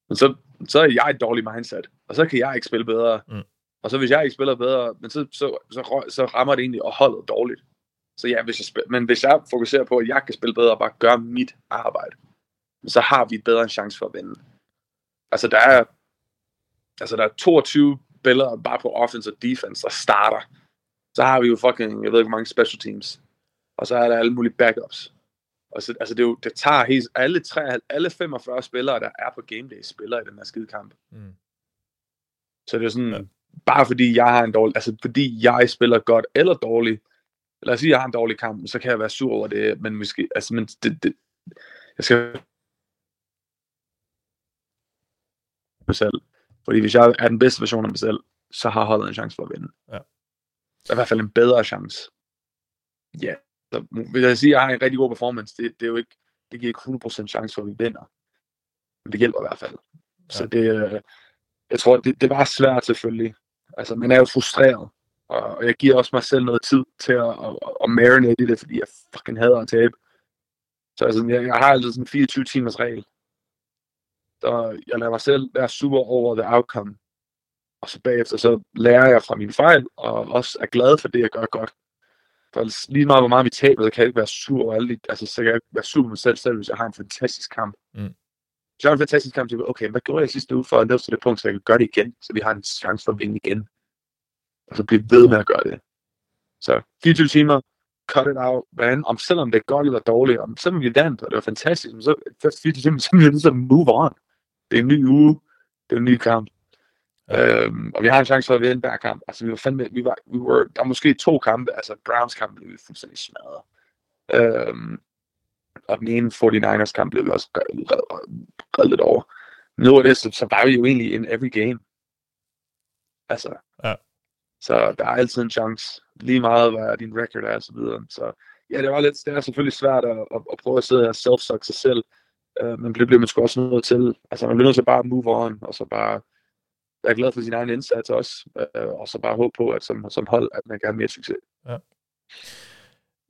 Men så så er jeg et dårligt mindset, og så kan jeg ikke spille bedre. Mm. Og så hvis jeg ikke spiller bedre, men så, så, så, så rammer det egentlig og holdet dårligt. Så ja, hvis jeg spiller, men hvis jeg fokuserer på, at jeg kan spille bedre og bare gøre mit arbejde, så har vi bedre en chance for at vinde. Altså der er, altså der er 22 spillere bare på offense og defense, der starter. Så har vi jo fucking, jeg ved ikke hvor mange special teams. Og så er der alle mulige backups. Og så, altså det, er jo, det tager helt, alle, tre, alle 45 spillere, der er på game day, spiller i den her skide kamp. Mm. Så det er sådan, ja. bare fordi jeg har en dårlig, altså fordi jeg spiller godt eller dårligt, lad os sige, at jeg har en dårlig kamp, så kan jeg være sur over det, men måske, altså, men det, det, jeg skal selv. Fordi hvis jeg er den bedste version af mig selv, så har holdet en chance for at vinde. Ja. I hvert fald en bedre chance. Ja, så vil jeg sige, at jeg har en rigtig god performance, det, det er jo ikke, det giver ikke 100% chance for, at vi vinder. Men det hjælper i hvert fald. Ja. Så det, øh, jeg tror, det, det var svært selvfølgelig. Altså, man er jo frustreret. Og jeg giver også mig selv noget tid til at, at, at marinate i det, fordi jeg fucking hader at tabe. Så altså, jeg, jeg har altid sådan en 24 timers regel. Så jeg lader mig selv være super over the outcome. Og så bagefter så lærer jeg fra mine fejl, og også er glad for det, jeg gør godt. For lige meget, hvor meget vi taber, kan jeg ikke være sur over alle altså, så kan jeg ikke være sur med mig selv, selv hvis jeg har en fantastisk kamp. Mm. Hvis jeg har en fantastisk kamp, så jeg, okay, hvad gjorde jeg sidste uge for at nå til det punkt, så jeg kan gøre det igen, så vi har en chance for at vinde igen. Og så blive ved med at gøre det. Så 24 timer, cut it out, man. Om selvom det er godt eller dårligt, om selvom vi vandt, og det var fantastisk, så først 24 timer, så er vi nødt til at move on. Det er en ny uge, det er en ny kamp. Ja. Øhm, og vi har en chance for at vinde hver kamp. Altså, vi var fandme, vi var, vi var, der var måske to kampe, altså Browns kamp blev vi fuldstændig smadret. Øhm, og den ene 49ers kamp blev vi også reddet lidt over. Nu er det, så, så var vi jo egentlig in every game. Altså, ja. så der er altid en chance. Lige meget, hvad din record er, og så videre. Så ja, det var lidt, det er selvfølgelig svært at, at, at prøve at sidde og self sig selv. Uh, men det bliver man sgu også nødt til. Altså, man bliver nødt til bare at move on, og så bare er glad for sin egen indsats også, øh, og så bare håbe på, at som, som hold, at man kan have mere succes. Ja.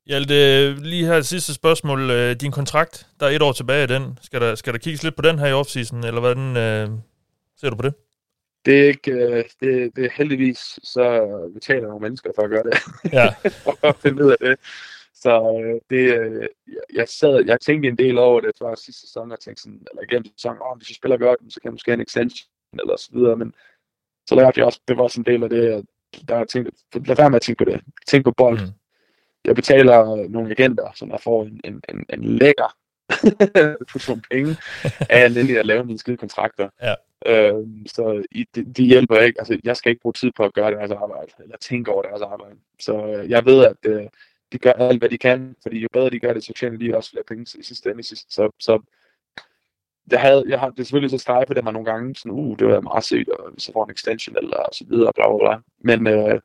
Hjalte, lige her sidste spørgsmål. Øh, din kontrakt, der er et år tilbage af den. Skal der, skal der kigges lidt på den her i offseason, eller hvordan øh, ser du på det? Det er ikke, øh, det, det er heldigvis, så betaler nogle mennesker for at gøre det. Ja. [LAUGHS] at finde ud af det. Så øh, det, øh, jeg, sad, jeg tænkte en del over det, det var sidste sæson, og tænkte sådan, eller igennem sæsonen, oh, hvis jeg spiller godt, så kan jeg måske have en extension eller så videre, men så lærte jeg også, det var også en del af det, at der er tænkt, lad være med at tænke på det. Tænk på bold. Mm. Jeg betaler nogle agenter, som der får en, en, en, en lækker portion penge, af at lave mine skide kontrakter. Ja. Øhm, så i, det, de hjælper ikke. Altså, jeg skal ikke bruge tid på at gøre deres arbejde, eller tænke over deres arbejde. Så øh, jeg ved, at øh, de gør alt, hvad de kan, fordi jo bedre de gør det, så tjener de også flere penge i sidste ende. Så, så jeg havde, jeg har, det er selvfølgelig så strege på det nogle gange, sådan, uh, det var meget sygt, og hvis jeg får en extension, eller så videre, bla, bla, bla. Men øh,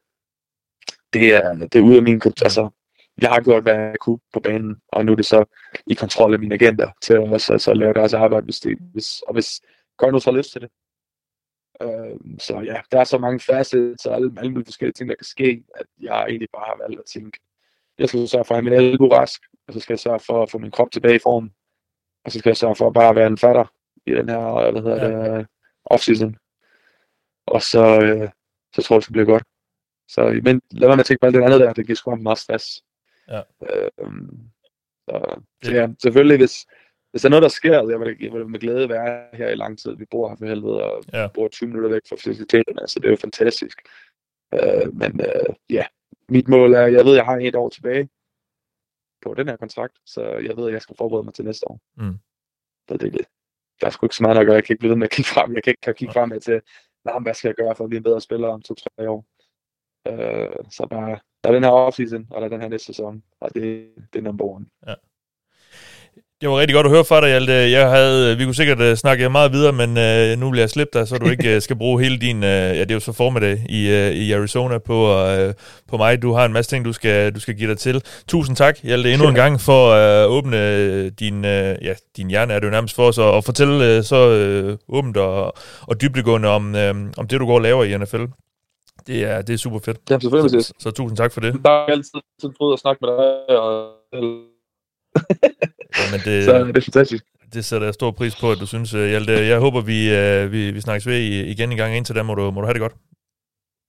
det, er, det er ude af min, kontrol, altså, jeg har gjort, hvad jeg kunne på banen, og nu er det så i kontrol af mine agenter til at så, så lave deres arbejde, hvis det, hvis, og hvis godt nu har lyst til det. Øh, så ja, der er så mange facets og alle, alle mulige forskellige ting, der kan ske, at jeg egentlig bare har valgt at tænke, jeg skal sørge for at have min elbo rask, og så skal jeg sørge for at få min krop tilbage i form, og så skal jeg sørge for at bare være en fatter i den her, hvad hedder ja. det, off-season. Og så, øh, så tror jeg, det skal blive godt. Så men lad være med at tænke på alt det andet der, det giver sgu meget stress. Ja. Øh, så, så ja, selvfølgelig, hvis, hvis der er noget, der sker, jeg vil, jeg vil med glæde være her i lang tid. Vi bor her for helvede, og ja. bor 20 minutter væk fra faciliteterne, så det er jo fantastisk. Øh, men øh, ja, mit mål er, jeg ved, jeg har et år tilbage på den her kontrakt, så jeg ved, at jeg skal forberede mig til næste år. Mm. Så det er det. Der er sgu ikke så meget at gøre. Jeg kan ikke blive ved med at kigge frem. Jeg kan ikke kan kigge frem med til, nej, hvad skal jeg gøre for at blive en bedre spiller om to-tre år. Øh, så bare, der er den her offseason, og der er den her næste sæson, og det, det er number one. Ja. Det var rigtig godt at høre fra dig, Hjalte. Jeg havde, vi kunne sikkert uh, snakke meget videre, men uh, nu vil jeg slippe dig, så du ikke uh, [LAUGHS] skal bruge hele din, uh, ja det er jo så formiddag i, uh, i Arizona på, uh, på mig. Du har en masse ting, du skal, du skal give dig til. Tusind tak, Hjalte, endnu en gang for at uh, åbne din, uh, ja, din hjerne, er det jo nærmest for os, og, og fortælle uh, så uh, åbent og, og dybdegående om, uh, om det, du går og laver i NFL. Det er, det er super fedt. Ja, selvfølgelig. Så, så, så tusind tak for det. Er altid en at snakke med dig, og men det, [LAUGHS] så det er fantastisk. Det sætter jeg stor pris på, at du synes, Hjalte. Jeg håber, vi, øh, vi, vi snakkes ved igen en gang. Indtil da må du, må du have det godt.